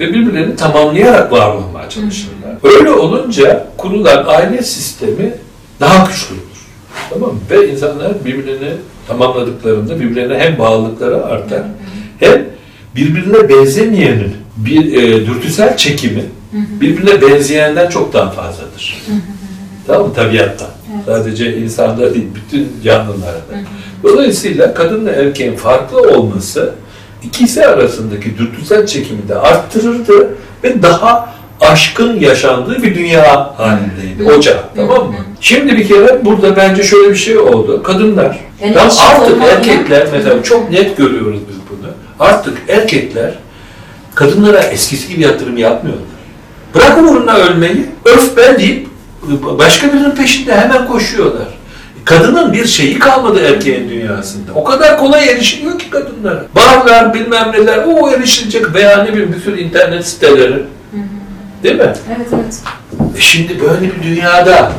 ve birbirlerini tamamlayarak var olmaya çalışırlar. Öyle olunca kurulan aile sistemi daha güçlü. Tamam mı? Ve insanlar birbirlerini tamamladıklarında birbirlerine hem bağlılıkları artar hem birbirine benzemeyenin bir e, dürtüsel çekimi birbirine benzeyenden çok daha fazladır. Tamam mı? Tabiattan. Sadece insanda değil, bütün canlılarda. Dolayısıyla kadınla erkeğin farklı olması ikisi arasındaki dürtüsel çekimi de arttırırdı ve daha aşkın yaşandığı bir dünya halindeydi. Ocağı. Tamam mı? Şimdi bir kere burada bence şöyle bir şey oldu. Kadınlar, Yani artık erkekler, mesela çok net görüyoruz biz bunu. Artık erkekler kadınlara eskisi gibi yatırım yapmıyorlar. Bırak uğruna ölmeyi, öf ben deyip başka birinin peşinde hemen koşuyorlar. Kadının bir şeyi kalmadı erkeğin dünyasında. O kadar kolay erişiliyor ki kadınlara. Barlar bilmem neler, o erişilecek veya ne bileyim bir sürü internet siteleri. Değil mi? Evet evet. E Şimdi böyle bir dünyada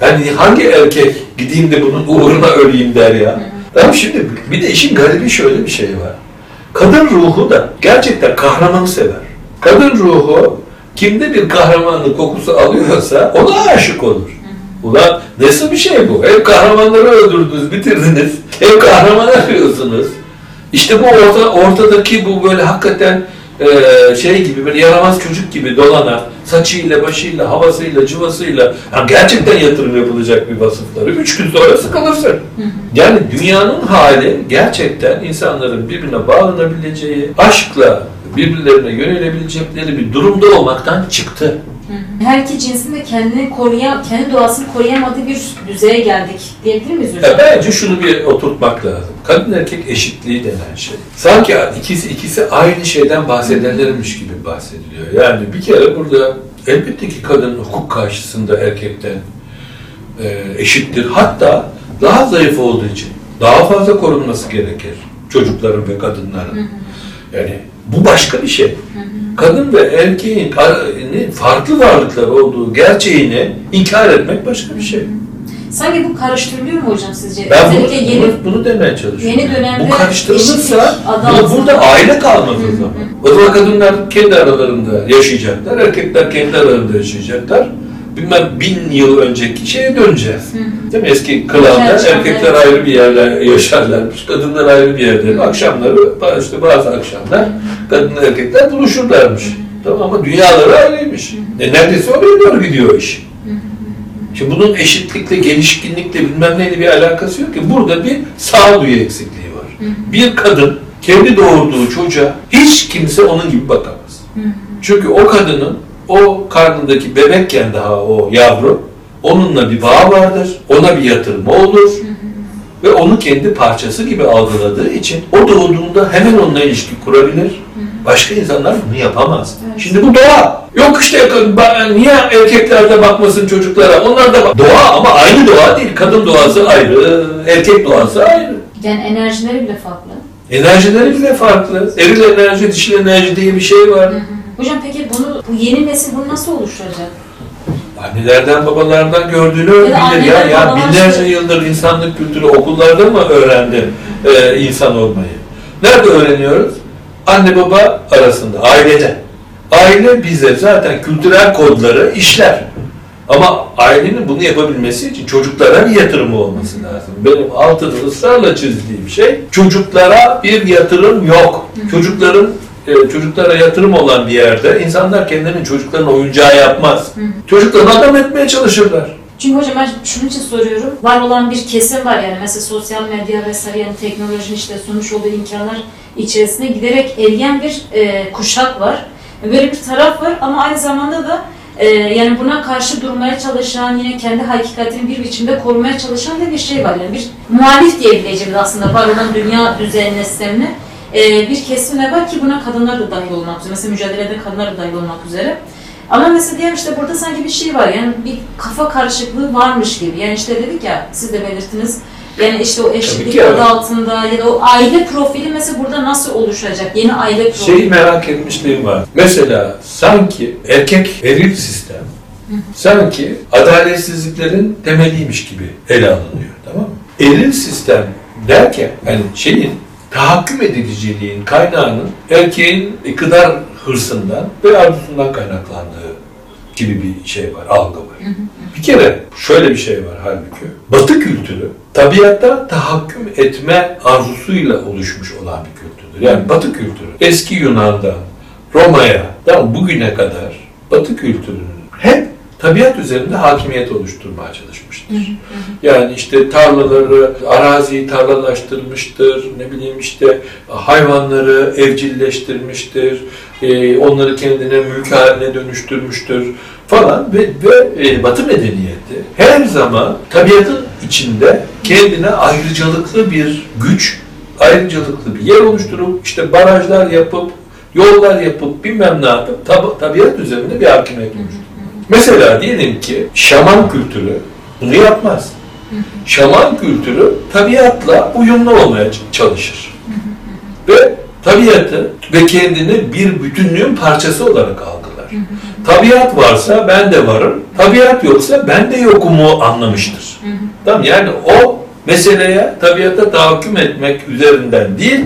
yani hangi erkek gideyim de bunun uğruna öleyim der ya. Ama şimdi bir de işin garibi şöyle bir şey var. Kadın ruhu da gerçekten kahramanı sever. Kadın ruhu kimde bir kahramanlık kokusu alıyorsa ona aşık olur. Ulan nasıl bir şey bu? Hem kahramanları öldürdünüz, bitirdiniz. Hem kahraman arıyorsunuz. İşte bu orta, ortadaki bu böyle hakikaten e, şey gibi böyle yaramaz çocuk gibi dolanan saçıyla, başıyla, havasıyla, cıvasıyla yani gerçekten yatırım yapılacak bir vasıfları. Üç gün sonra sıkılırsın. Yani dünyanın hali gerçekten insanların birbirine bağlanabileceği, aşkla birbirlerine yönelebilecekleri bir durumda olmaktan çıktı. Her iki cinsin de kendini koruyam, kendi doğasını koruyamadığı bir düzeye geldik diyebilir miyiz hocam? Ya bence şunu bir oturtmak lazım. Kadın erkek eşitliği denen şey. Sanki ikisi ikisi aynı şeyden bahsederlermiş gibi bahsediliyor. Yani bir kere burada elbette ki kadın hukuk karşısında erkekten e, eşittir. Hatta daha zayıf olduğu için daha fazla korunması gerekir çocukların ve kadınların. Yani bu başka bir şey. Kadın ve erkeğin farklı varlıklar olduğu gerçeğini inkar etmek başka bir şey. Sanki bu karıştırılıyor mu hocam sizce? Ben bunu, Özellikle yeni bunu, bunu demeye çalışıyorum. yeni dönemde Bu karıştırılırsa bu, burada aile kalmaz o zaman. O zaman kadınlar kendi aralarında yaşayacaklar, erkekler kendi aralarında yaşayacaklar. Bilmem bin yıl önceki şeye döneceğiz. Değil mi? Eski Gerçekten, erkekler evet. ayrı bir yerde yaşarlarmış, kadınlar ayrı bir yerde. Akşamları, işte bazı akşamlar kadınlar erkekler buluşurlarmış. Tamam ama dünyaları ayrıymış. E neredeyse oraya doğru gidiyor iş. Şimdi bunun eşitlikle, gelişkinlikle bilmem neyle bir alakası yok ki. Burada bir sağduyu eksikliği var. Bir kadın kendi doğurduğu çocuğa hiç kimse onun gibi bakamaz. Çünkü o kadının o karnındaki bebekken daha o yavru onunla bir bağ vardır. Ona bir yatırımı olur. Ve onu kendi parçası gibi algıladığı için o doğduğunda hemen onunla ilişki kurabilir. Başka insanlar bunu yapamaz. Evet. Şimdi bu doğa. Yok işte niye erkekler de bakmasın çocuklara? Onlar da bak. Doğa ama aynı doğa değil. Kadın doğası ayrı, erkek doğası ayrı. yani enerjileri bile farklı. Enerjileri bile farklı. Eril enerji, dişil enerji diye bir şey var. Hocam peki bunu bu yeni nesil bunu nasıl oluşturacak? Annelerden babalardan gördüğünü bilir ya. Ya binlerce şey- yıldır insanlık kültürü okullarda mı öğrendi e, insan olmayı? Nerede öğreniyoruz? Anne baba arasında, ailede. Aile bize zaten kültürel kodları işler. Ama ailenin bunu yapabilmesi için çocuklara bir yatırımı olması lazım. Benim altını ısrarla çizdiğim şey çocuklara bir yatırım yok. Çocukların e, çocuklara yatırım olan bir yerde insanlar kendilerinin çocukların oyuncağı yapmaz. Çocuklarını adam etmeye çalışırlar. Çünkü hocam ben şunun için soruyorum. Var olan bir kesim var yani mesela sosyal medya vesaire yani teknolojinin işte sunmuş olduğu imkanlar içerisinde giderek eriyen bir e, kuşak var. Böyle bir taraf var ama aynı zamanda da e, yani buna karşı durmaya çalışan yine kendi hakikatini bir biçimde korumaya çalışan da bir şey var. Yani bir muhalif diyebileceğimiz aslında var olan dünya düzenine sistemine e, bir kesim de var ki buna kadınlar da dahil olmak üzere. Mesela mücadelede kadınlar da dahil olmak üzere. Ama mesela diyelim işte burada sanki bir şey var yani bir kafa karışıklığı varmış gibi. Yani işte dedik ya siz de belirttiniz. Yani işte o eşitlik adı evet. altında ya da o aile profili mesela burada nasıl oluşacak? Yeni aile profili. Şeyi merak etmişliğim var. Mesela sanki erkek eril sistem sanki adaletsizliklerin temeliymiş gibi ele alınıyor. Tamam mı? Eril sistem derken yani şeyin tahakküm ediciliğin kaynağının erkeğin iktidar hırsından ve arzusundan kaynaklandığı gibi bir şey var, algı var. Bir kere şöyle bir şey var halbuki. Batı kültürü tabiatta tahakküm etme arzusuyla oluşmuş olan bir kültürdür. Yani Batı kültürü eski Yunan'dan Roma'ya bugüne kadar Batı kültürünün hep tabiat üzerinde hakimiyet oluşturmaya çalışmıştır. Yani işte tarlaları, araziyi tarlalaştırmıştır, ne bileyim işte hayvanları evcilleştirmiştir, e, onları kendine mülk haline dönüştürmüştür falan ve, ve e, Batı medeniyeti her zaman tabiatın içinde kendine ayrıcalıklı bir güç, ayrıcalıklı bir yer oluşturup işte barajlar yapıp, yollar yapıp bilmem ne yapıp tab- tabiat üzerinde bir hakimiyet oluşturuyor. Mesela diyelim ki şaman kültürü bunu yapmaz. Şaman kültürü tabiatla uyumlu olmaya çalışır. Ve tabiatı ve kendini bir bütünlüğün parçası olarak algılar. Tabiat varsa ben de varım, tabiat yoksa ben de yokumu anlamıştır. Tamam yani o meseleye tabiata tahakküm etmek üzerinden değil,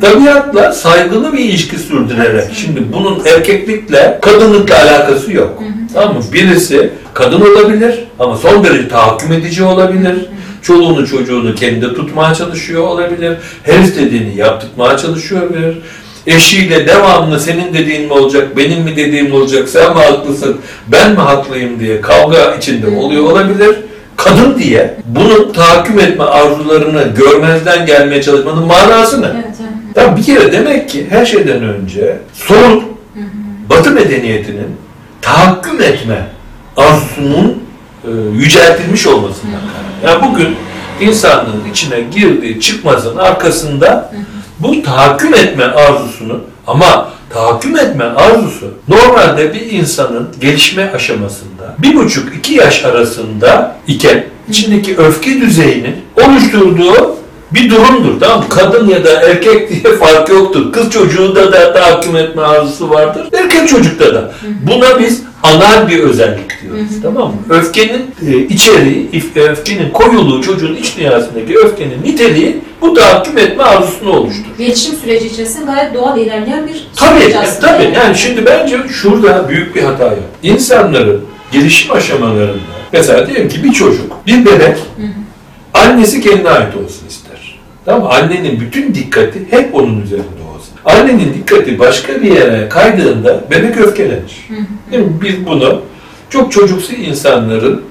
tabiatla saygılı bir ilişki sürdürerek. Şimdi bunun erkeklikle, kadınlıkla alakası yok. Tamam mı? Birisi kadın olabilir ama son derece tahakküm edici olabilir. Çoluğunu çocuğunu kendi tutmaya çalışıyor olabilir. Her istediğini yaptırmaya çalışıyor olabilir. Eşiyle devamlı senin dediğin mi olacak, benim mi dediğim olacak, sen mi haklısın, ben mi haklıyım diye kavga içinde oluyor olabilir. Kadın diye bunun tahakküm etme arzularını görmezden gelmeye çalışmanın manası ne? Evet, evet. Tamam bir kere demek ki her şeyden önce sorun Batı medeniyetinin tahakküm etme arzusunun e, yüceltilmiş olmasından kaynaklı. Yani bugün insanlığın içine girdiği çıkmazın arkasında bu tahakküm etme arzusunu ama tahakküm etme arzusu normalde bir insanın gelişme aşamasında bir buçuk iki yaş arasında iken içindeki öfke düzeyinin oluşturduğu bir durumdur. Tamam? Kadın ya da erkek diye fark yoktur. Kız çocuğunda da tahakküm etme arzusu vardır. Erkek çocukta da. Buna biz anal bir özellik diyoruz. Tamam mı? Öfkenin e, içeriği, if- öfkenin koyuluğu çocuğun iç dünyasındaki öfkenin niteliği bu tahakküm etme arzusunu oluşturur. Gelişim süreci içerisinde gayet doğal ilerleyen bir Tabii, süreç e, aslında. tabii. Yani şimdi bence şurada büyük bir hata yok. İnsanların gelişim aşamalarında, mesela diyelim ki bir çocuk, bir bebek, annesi kendine ait olsun ister. Tamam mı? Annenin bütün dikkati hep onun üzerinde olsun. Annenin dikkati başka bir yere kaydığında bebek öfkelenir. Değil mi? Biz bunu çok çocuksu insanların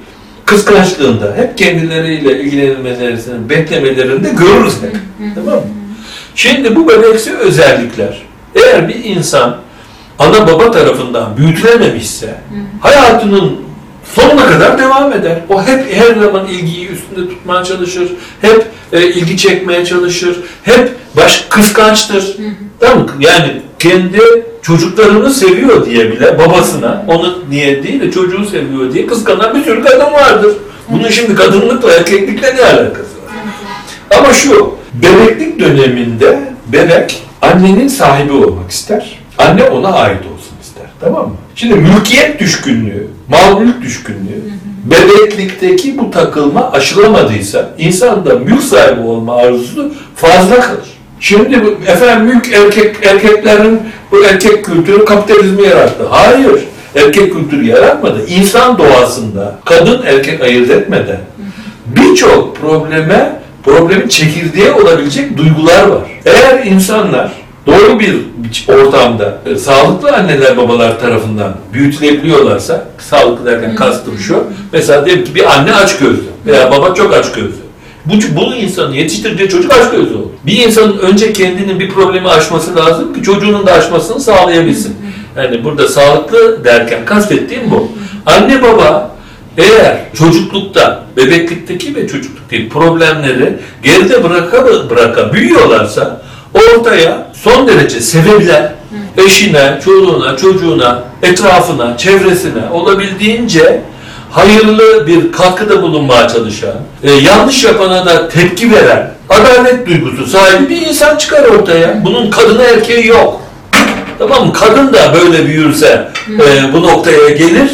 kıskançlığında, hep kendileriyle ilgilenilmelerini beklemelerinde görürüz hep. Tamam mı? Şimdi bu bebeksi özellikler, eğer bir insan ana baba tarafından büyütülememişse, hayatının sonuna kadar devam eder. O hep her zaman ilgiyi üstünde tutmaya çalışır, hep e, ilgi çekmeye çalışır, hep baş kıskançtır. Tamam mı? Yani kendi çocuklarını seviyor diye bile babasına, onu niye değil de çocuğu seviyor diye kıskanan bir sürü kadın vardır. Bunun şimdi kadınlıkla, erkeklikle ne alakası var? Ama şu, bebeklik döneminde bebek annenin sahibi olmak ister. Anne ona ait olsun ister. Tamam mı? Şimdi mülkiyet düşkünlüğü, mal mülk düşkünlüğü, bebeklikteki bu takılma aşılamadıysa insanda mülk sahibi olma arzusu fazla kalır. Şimdi bu efendim mülk erkek erkeklerin bu erkek kültürü kapitalizmi yarattı. Hayır. erkek kültürü yaratmadı. İnsan doğasında kadın erkek ayırt etmeden birçok probleme problemin çekirdeği olabilecek duygular var. Eğer insanlar doğru bir ortamda e, sağlıklı anneler babalar tarafından büyütülebiliyorlarsa, sağlıklı derken kastım şu, mesela diyelim ki bir anne aç gözlü veya baba çok aç gözlü. Bu, bu insanın yetiştirdiği çocuk aç gözlü olur. Bir insanın önce kendinin bir problemi aşması lazım ki çocuğunun da aşmasını sağlayabilsin. Yani burada sağlıklı derken kastettiğim bu. Anne baba eğer çocuklukta, bebeklikteki ve çocukluktaki problemleri geride bıraka bıraka büyüyorlarsa ortaya son derece sevebilen, eşine, çoluğuna, çocuğuna, etrafına, çevresine olabildiğince hayırlı bir katkıda bulunmaya çalışan, e, yanlış yapana da tepki veren, adalet duygusu sahibi bir insan çıkar ortaya. Bunun kadını erkeği yok. Tamam mı? Kadın da böyle büyürse e, bu noktaya gelir.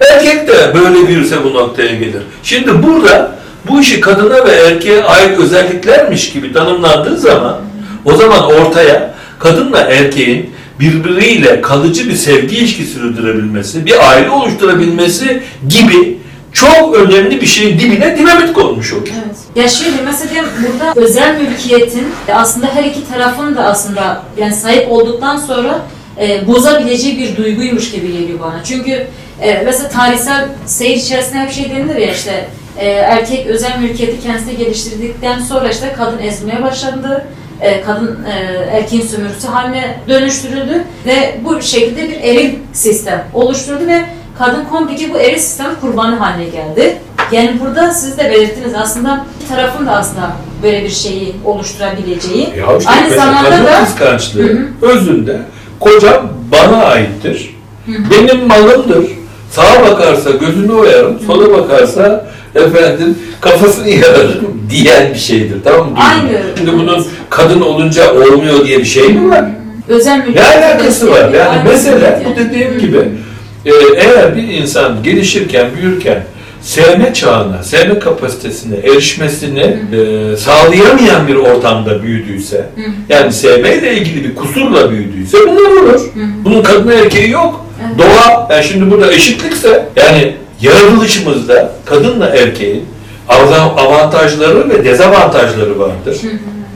Erkek de böyle büyürse bu noktaya gelir. Şimdi burada bu işi kadına ve erkeğe ait özelliklermiş gibi tanımlandığı zaman o zaman ortaya kadınla erkeğin birbiriyle kalıcı bir sevgi ilişkisi sürdürebilmesi, bir aile oluşturabilmesi gibi çok önemli bir şeyin dibine dinamit konmuş olur. Evet. Ya şöyle mesela burada özel mülkiyetin aslında her iki tarafın da aslında yani sahip olduktan sonra e, bozabileceği bir duyguymuş gibi geliyor bana. Çünkü e, mesela tarihsel seyir içerisinde hep şey denilir ya işte e, erkek özel mülkiyeti kendisine geliştirdikten sonra işte kadın ezmeye başlandı. E, kadın e, erkeğin sömürüsü haline dönüştürüldü ve bu şekilde bir eril sistem oluşturuldu ve kadın komplike bu eril sistem kurbanı haline geldi. Yani burada siz de belirttiniz aslında iki tarafın da aslında böyle bir şeyi oluşturabileceği. Ya işte Aynı zamanda da- kıskançlığı Hı özünde kocam bana aittir. Benim malımdır. Sağa bakarsa gözünü oyarım, sola bakarsa efendim kafasını yararım diyen bir şeydir. Tamam mı? Aynı. Şimdi bunun kadın olunca olmuyor diye bir şey mi var? özel Ne mülkiyet alakası var? Yani Aynı mesela bu dediğim gibi e, eğer bir insan gelişirken, büyürken sevme çağına, sevme kapasitesine erişmesini e, sağlayamayan bir ortamda büyüdüyse, yani sevmeyle ilgili bir kusurla büyüdüyse bunlar olur. Bunun kadın erkeği yok. Evet. Doğa, yani şimdi burada eşitlikse, yani yaratılışımızda kadınla erkeğin av- avantajları ve dezavantajları vardır.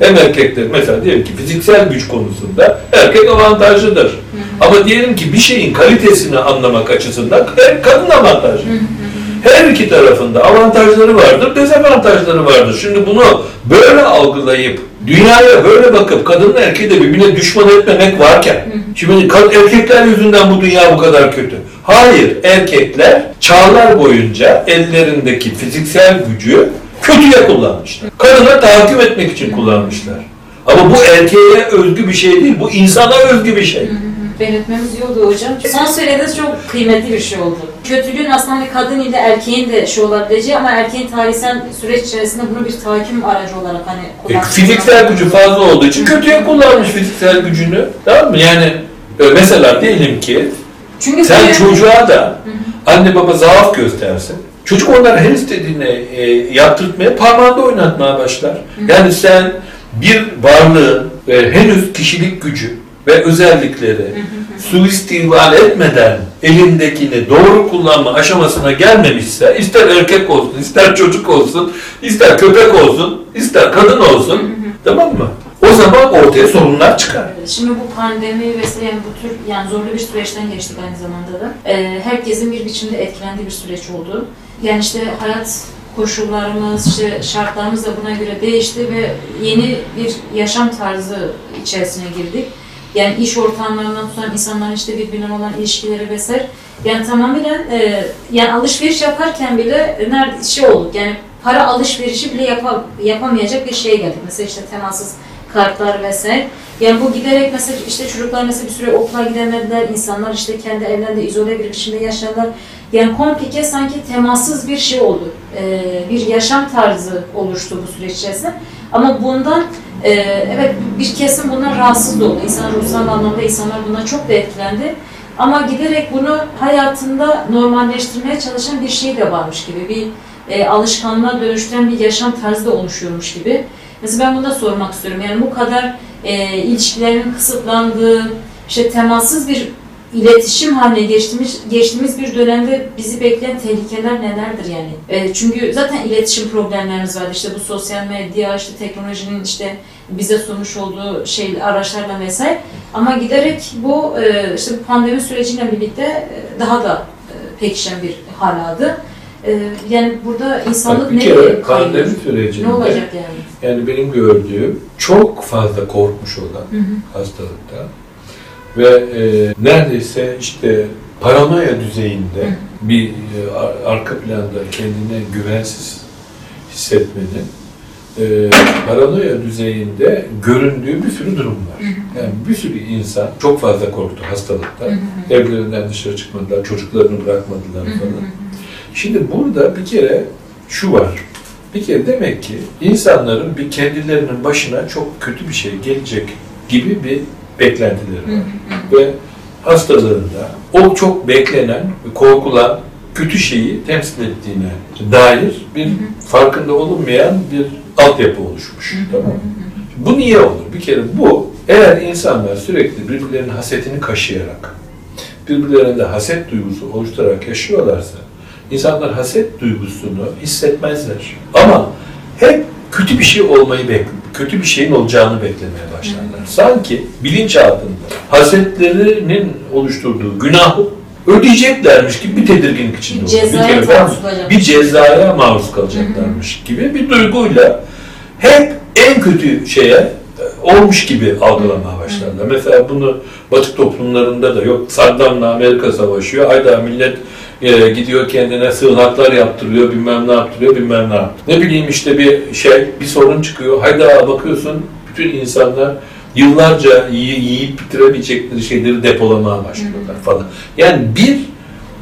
Hem erkekler mesela diyelim ki fiziksel güç konusunda erkek avantajlıdır. Ama diyelim ki bir şeyin kalitesini anlamak açısından kadın avantajlı. Her iki tarafında avantajları vardır, dezavantajları vardır. Şimdi bunu böyle algılayıp dünyaya böyle bakıp kadınla erkeği de birbirine düşman etmemek varken şimdi kad- erkekler yüzünden bu dünya bu kadar kötü. Hayır, erkekler çağlar boyunca ellerindeki fiziksel gücü kötüye kullanmışlar. Kadına tahakküm etmek için kullanmışlar. Ama bu erkeğe özgü bir şey değil, bu insana özgü bir şey. Belirtmemiz iyi oldu hocam. Son söylediğiniz çok kıymetli bir şey oldu. Kötülüğün aslında hani kadın ile erkeğin de şey olabileceği ama erkeğin tarihsel süreç içerisinde bunu bir tahakküm aracı olarak hani E, kullanmış. fiziksel gücü fazla olduğu için kötüye kullanmış fiziksel gücünü. Tamam mı? Yani e, mesela diyelim ki Çünkü sen böyle- çocuğa da anne baba zaaf göstersin. Çocuk onlara her istediğini e, yaptırtmaya, parmağında oynatmaya başlar. Yani sen bir varlığın e, henüz kişilik gücü ve özellikleri suistimal etmeden elindekini doğru kullanma aşamasına gelmemişse ister erkek olsun, ister çocuk olsun, ister köpek olsun, ister kadın olsun tamam mı? O zaman ortaya sorunlar çıkar. Şimdi bu pandemi vesaire yani bu tür yani zorlu bir süreçten geçtik aynı zamanda da. Ee, herkesin bir biçimde etkilendiği bir süreç oldu. Yani işte hayat koşullarımız, işte şartlarımız da buna göre değişti ve yeni bir yaşam tarzı içerisine girdik. Yani iş ortamlarından tutan insanların işte birbirine olan ilişkileri vesaire. Yani tamamen e, yani alışveriş yaparken bile nerede şey olduk yani para alışverişi bile yapa- yapamayacak bir şeye geldik. Mesela işte temassız kartlar vesaire. Yani bu giderek mesela işte çocuklar mesela bir süre okula gidemediler, insanlar işte kendi evlerinde izole bir biçimde yaşadılar. Yani komplike sanki temassız bir şey oldu. Ee, bir yaşam tarzı oluştu bu süreç içerisinde. Ama bundan e, evet bir kesim bundan rahatsız oldu. İnsan ruhsal anlamda insanlar bundan çok da etkilendi. Ama giderek bunu hayatında normalleştirmeye çalışan bir şey de varmış gibi. Bir e, alışkanlığa dönüştüren bir yaşam tarzı da oluşuyormuş gibi. Mesela ben bunu da sormak istiyorum. Yani bu kadar e, ilişkilerin kısıtlandığı, işte temassız bir iletişim haline geçtiğimiz, geçtiğimiz bir dönemde bizi bekleyen tehlikeler nelerdir yani? E, çünkü zaten iletişim problemlerimiz var. İşte bu sosyal medya, işte teknolojinin işte bize sunmuş olduğu şey araçlarla vesaire. Ama giderek bu e, işte pandemi süreciyle birlikte e, daha da e, pekişen bir hal aldı. E, yani burada insanlık Bak bir ne kere pandemi sürecinde Ne olacak yani? yani benim gördüğüm çok fazla korkmuş olan Hı hı. hastalıkta ve e, neredeyse işte paranoya düzeyinde Hı. bir e, ar- arka planda kendine güvensiz hissetmenin e, paranoya düzeyinde göründüğü bir sürü durum var. Hı hı. Yani bir sürü insan çok fazla korktu hastalıktan. Hı hı. Evlerinden dışarı çıkmadılar, çocuklarını bırakmadılar Hı hı falan. hı. Şimdi burada bir kere şu var. Bir kere demek ki insanların bir kendilerinin başına çok kötü bir şey gelecek gibi bir beklentileri var. Ve hastalığında o çok beklenen, korkulan kötü şeyi temsil ettiğine dair bir farkında olunmayan bir altyapı oluşmuş. Tamam mı? Bu niye olur? Bir kere bu eğer insanlar sürekli birbirlerinin hasetini kaşıyarak, birbirlerinde haset duygusu oluşturarak yaşıyorlarsa, insanlar haset duygusunu hissetmezler. Ama hep kötü bir şey olmayı bek kötü bir şeyin olacağını beklemeye başlarlar. Sanki bilinçaltında hasetlerinin oluşturduğu günahı ödeyeceklermiş gibi bir tedirginlik içinde Bir cezaya kere bir cezaya maruz kalacaklarmış gibi bir duyguyla hep en kötü şeye e, olmuş gibi algılamaya başlarlar. Mesela bunu Batı toplumlarında da yok Saddam'la Amerika savaşıyor. Hayda millet e, gidiyor kendine sığınaklar yaptırıyor, bilmem ne yaptırıyor, bilmem ne yaptırıyor. Ne bileyim işte bir şey, bir sorun çıkıyor. Hayda bakıyorsun bütün insanlar yıllarca yiy- yiyip bitiremeyecekleri şeyleri depolamaya başlıyorlar falan. Yani bir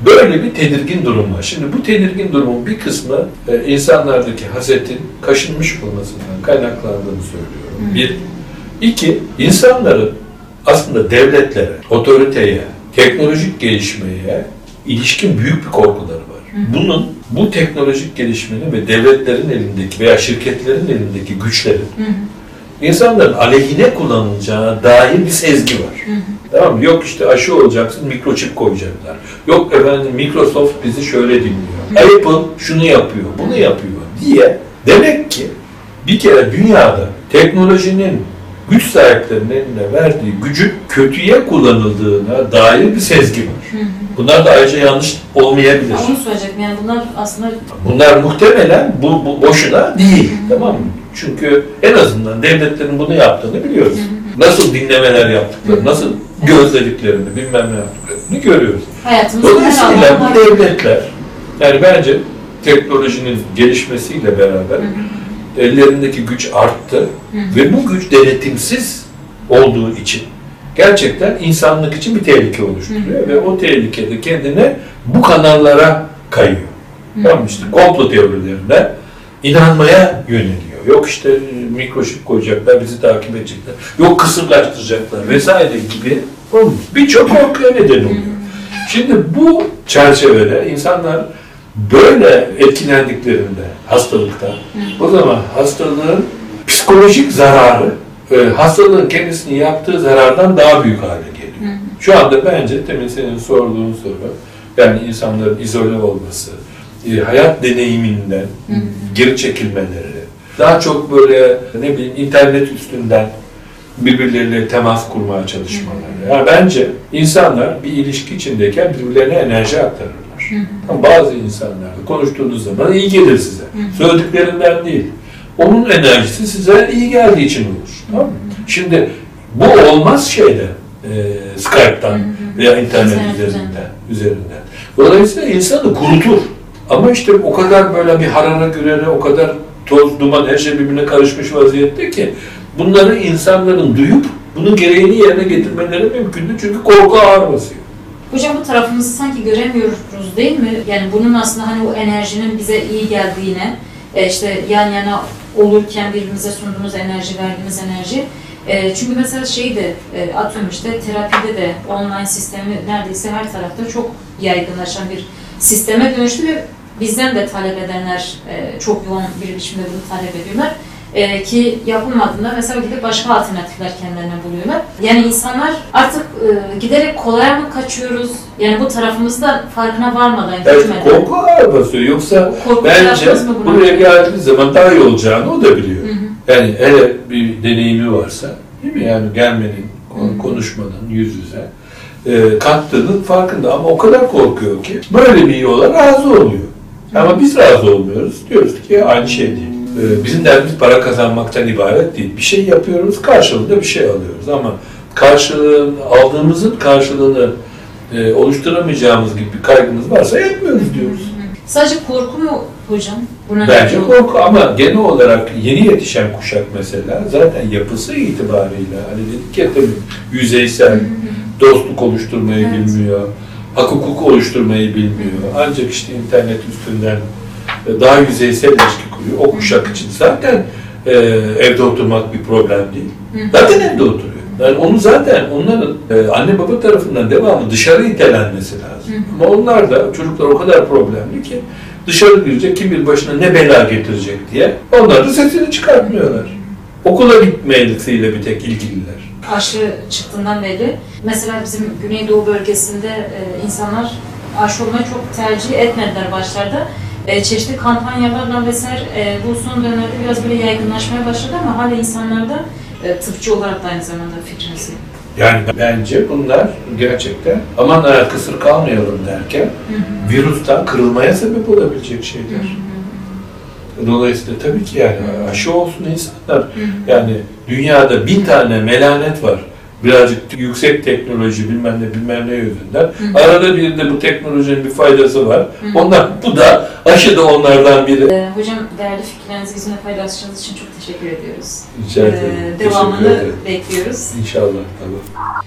Böyle bir tedirgin durum var. Şimdi bu tedirgin durumun bir kısmı e, insanlardaki hasetin kaşınmış olmasından kaynaklandığını söylüyorum. Hı. Bir. iki insanların aslında devletlere, otoriteye, teknolojik gelişmeye ilişkin büyük bir korkuları var. Bunun, bu teknolojik gelişmenin ve devletlerin elindeki veya şirketlerin elindeki güçlerin Hı hı. insanların aleyhine kullanılacağına dair bir sezgi var. Hı hı. Tamam mı? Yok işte aşı olacaksın, mikroçip koyacaklar. Yok efendim Microsoft bizi şöyle dinliyor. Apple şunu yapıyor, bunu yapıyor diye. Demek ki bir kere dünyada teknolojinin güç sahiplerinin eline verdiği gücün kötüye kullanıldığına dair bir sezgi var. Hı hı. Bunlar da ayrıca yanlış olmayabilir. Ya Onu söyleyecektim yani bunlar aslında Bunlar muhtemelen bu, bu boşuna değil. Tamam mı? Çünkü en azından devletlerin bunu yaptığını biliyoruz. Nasıl dinlemeler yaptıklarını, nasıl gözlediklerini, bilmem ne yaptıklarını görüyoruz. hayatımızın her Dolayısıyla bu devletler, yani bence teknolojinin gelişmesiyle beraber ellerindeki güç arttı ve bu güç denetimsiz olduğu için gerçekten insanlık için bir tehlike oluşturuyor Hı hı. ve o tehlikede kendine bu kanallara kayıyor. Hı. Tamam işte komplo teorilerine inanmaya yöneliyor. Yok işte mikroşip koyacaklar, bizi takip edecekler. Yok kısırlaştıracaklar vesaire gibi birçok korkuya neden oluyor. Şimdi bu çerçevede insanlar böyle etkilendiklerinde hastalıkta o zaman hastalığın psikolojik zararı e, hastalığın kendisini yaptığı zarardan daha büyük hale geliyor. Hı. Şu anda bence demin senin sorduğun soru yani insanların izole olması, e, hayat deneyiminden Hı hı. geri çekilmeleri, daha çok böyle ne bileyim internet üstünden birbirleriyle temas kurmaya çalışmaları. Yani bence insanlar bir ilişki içindeyken birbirlerine enerji aktarırlar. Hı hı. Bazı insanlarla konuştuğunuz zaman iyi gelir size. hı. Söylediklerinden değil. Onun enerjisi size iyi geldiği için olur. Tamam mı? Şimdi bu olmaz şeyde e, Skype'tan veya internet üzerinden, üzerinden. Dolayısıyla insanı kurutur. Ama işte o kadar böyle bir harara gürere, o kadar toz, duman, her şey birbirine karışmış vaziyette ki bunları insanların duyup bunun gereğini yerine getirmeleri mümkündü. Çünkü korku ağır basıyor. Hocam bu tarafımızı sanki göremiyoruz değil mi? Yani bunun aslında hani o enerjinin bize iyi geldiğine, e, işte yan yana olurken birbirimize sunduğumuz enerji, verdiğimiz enerji. E, çünkü mesela şey de e, atıyorum işte terapide de online sistemi neredeyse her tarafta çok yaygınlaşan bir sisteme dönüştü ve bizden de talep edenler e, çok yoğun bir biçimde bunu talep ediyorlar. E, ki yapılmadığında mesela gidip başka alternatifler kendilerine buluyorlar. Yani insanlar artık e, giderek kolaya mı kaçıyoruz? Yani bu tarafımızda farkına varmadan, Evet, gitmeden. korku ağır basıyor. Yoksa korku bence buraya geldiği zaman daha iyi olacağını o da biliyor. Hı hı. Yani hele bir deneyimi varsa, değil mi? Yani gelmenin, konuşmanın yüz yüze e, kattığının farkında ama o kadar korkuyor ki böyle bir yola razı oluyor. Ama biz razı olmuyoruz. Diyoruz ki aynı şey değil. E, bizim derdimiz para kazanmaktan ibaret değil. Bir şey yapıyoruz, karşılığında bir şey alıyoruz ama karşılığın, aldığımızın karşılığını e, oluşturamayacağımız gibi bir kaygımız varsa yapmıyoruz diyoruz. Sadece korku mu hocam? Buna Bence korku ama genel olarak yeni yetişen kuşak mesela zaten yapısı itibariyle hani dedik ya tabii yüzeysel, dostluk oluşturmayı Evet. bilmiyor, hak hukuk oluşturmayı bilmiyor. Ancak işte internet üstünden daha yüzeysel ilişki kuruyor. O kuşak için zaten e, evde oturmak bir problem değil. Zaten evde oturuyor. Yani onu zaten onların e, anne baba tarafından devamlı dışarı itelenmesi lazım. Ama onlar da çocuklar o kadar problemli ki dışarı girecek kim bir başına ne bela getirecek diye onlar da sesini çıkartmıyorlar. Okula gitmeyesiyle bir tek ilgililer. aşı çıktığından beri mesela bizim Güneydoğu bölgesinde e, insanlar aşı olmayı çok tercih etmediler başlarda. E, çeşitli kampanyalarla vesaire e, bu son dönemlerde biraz böyle yaygınlaşmaya başladı ama hala insanlarda e, tıpçı olarak da aynı zamanda fikrinizi. Yani bence bunlar gerçekten aman ha, kısır kalmayalım derken virüsten kırılmaya sebep olabilecek şeyler. Dolayısıyla tabii ki yani aşı olsun insanlar. Yani dünyada bin tane melanet var. Birazcık yüksek teknoloji bilmem ne bilmem ne yüzünden. Hı. Arada bir de bu teknolojinin bir faydası var. Hı. Onlar bu da aşı da onlardan biri. E, hocam değerli fikirlerinizi bizimle paylaştığınız için çok teşekkür ediyoruz. Rica ederim. E, Teşekkür devamını bekliyoruz. İnşallah tabii.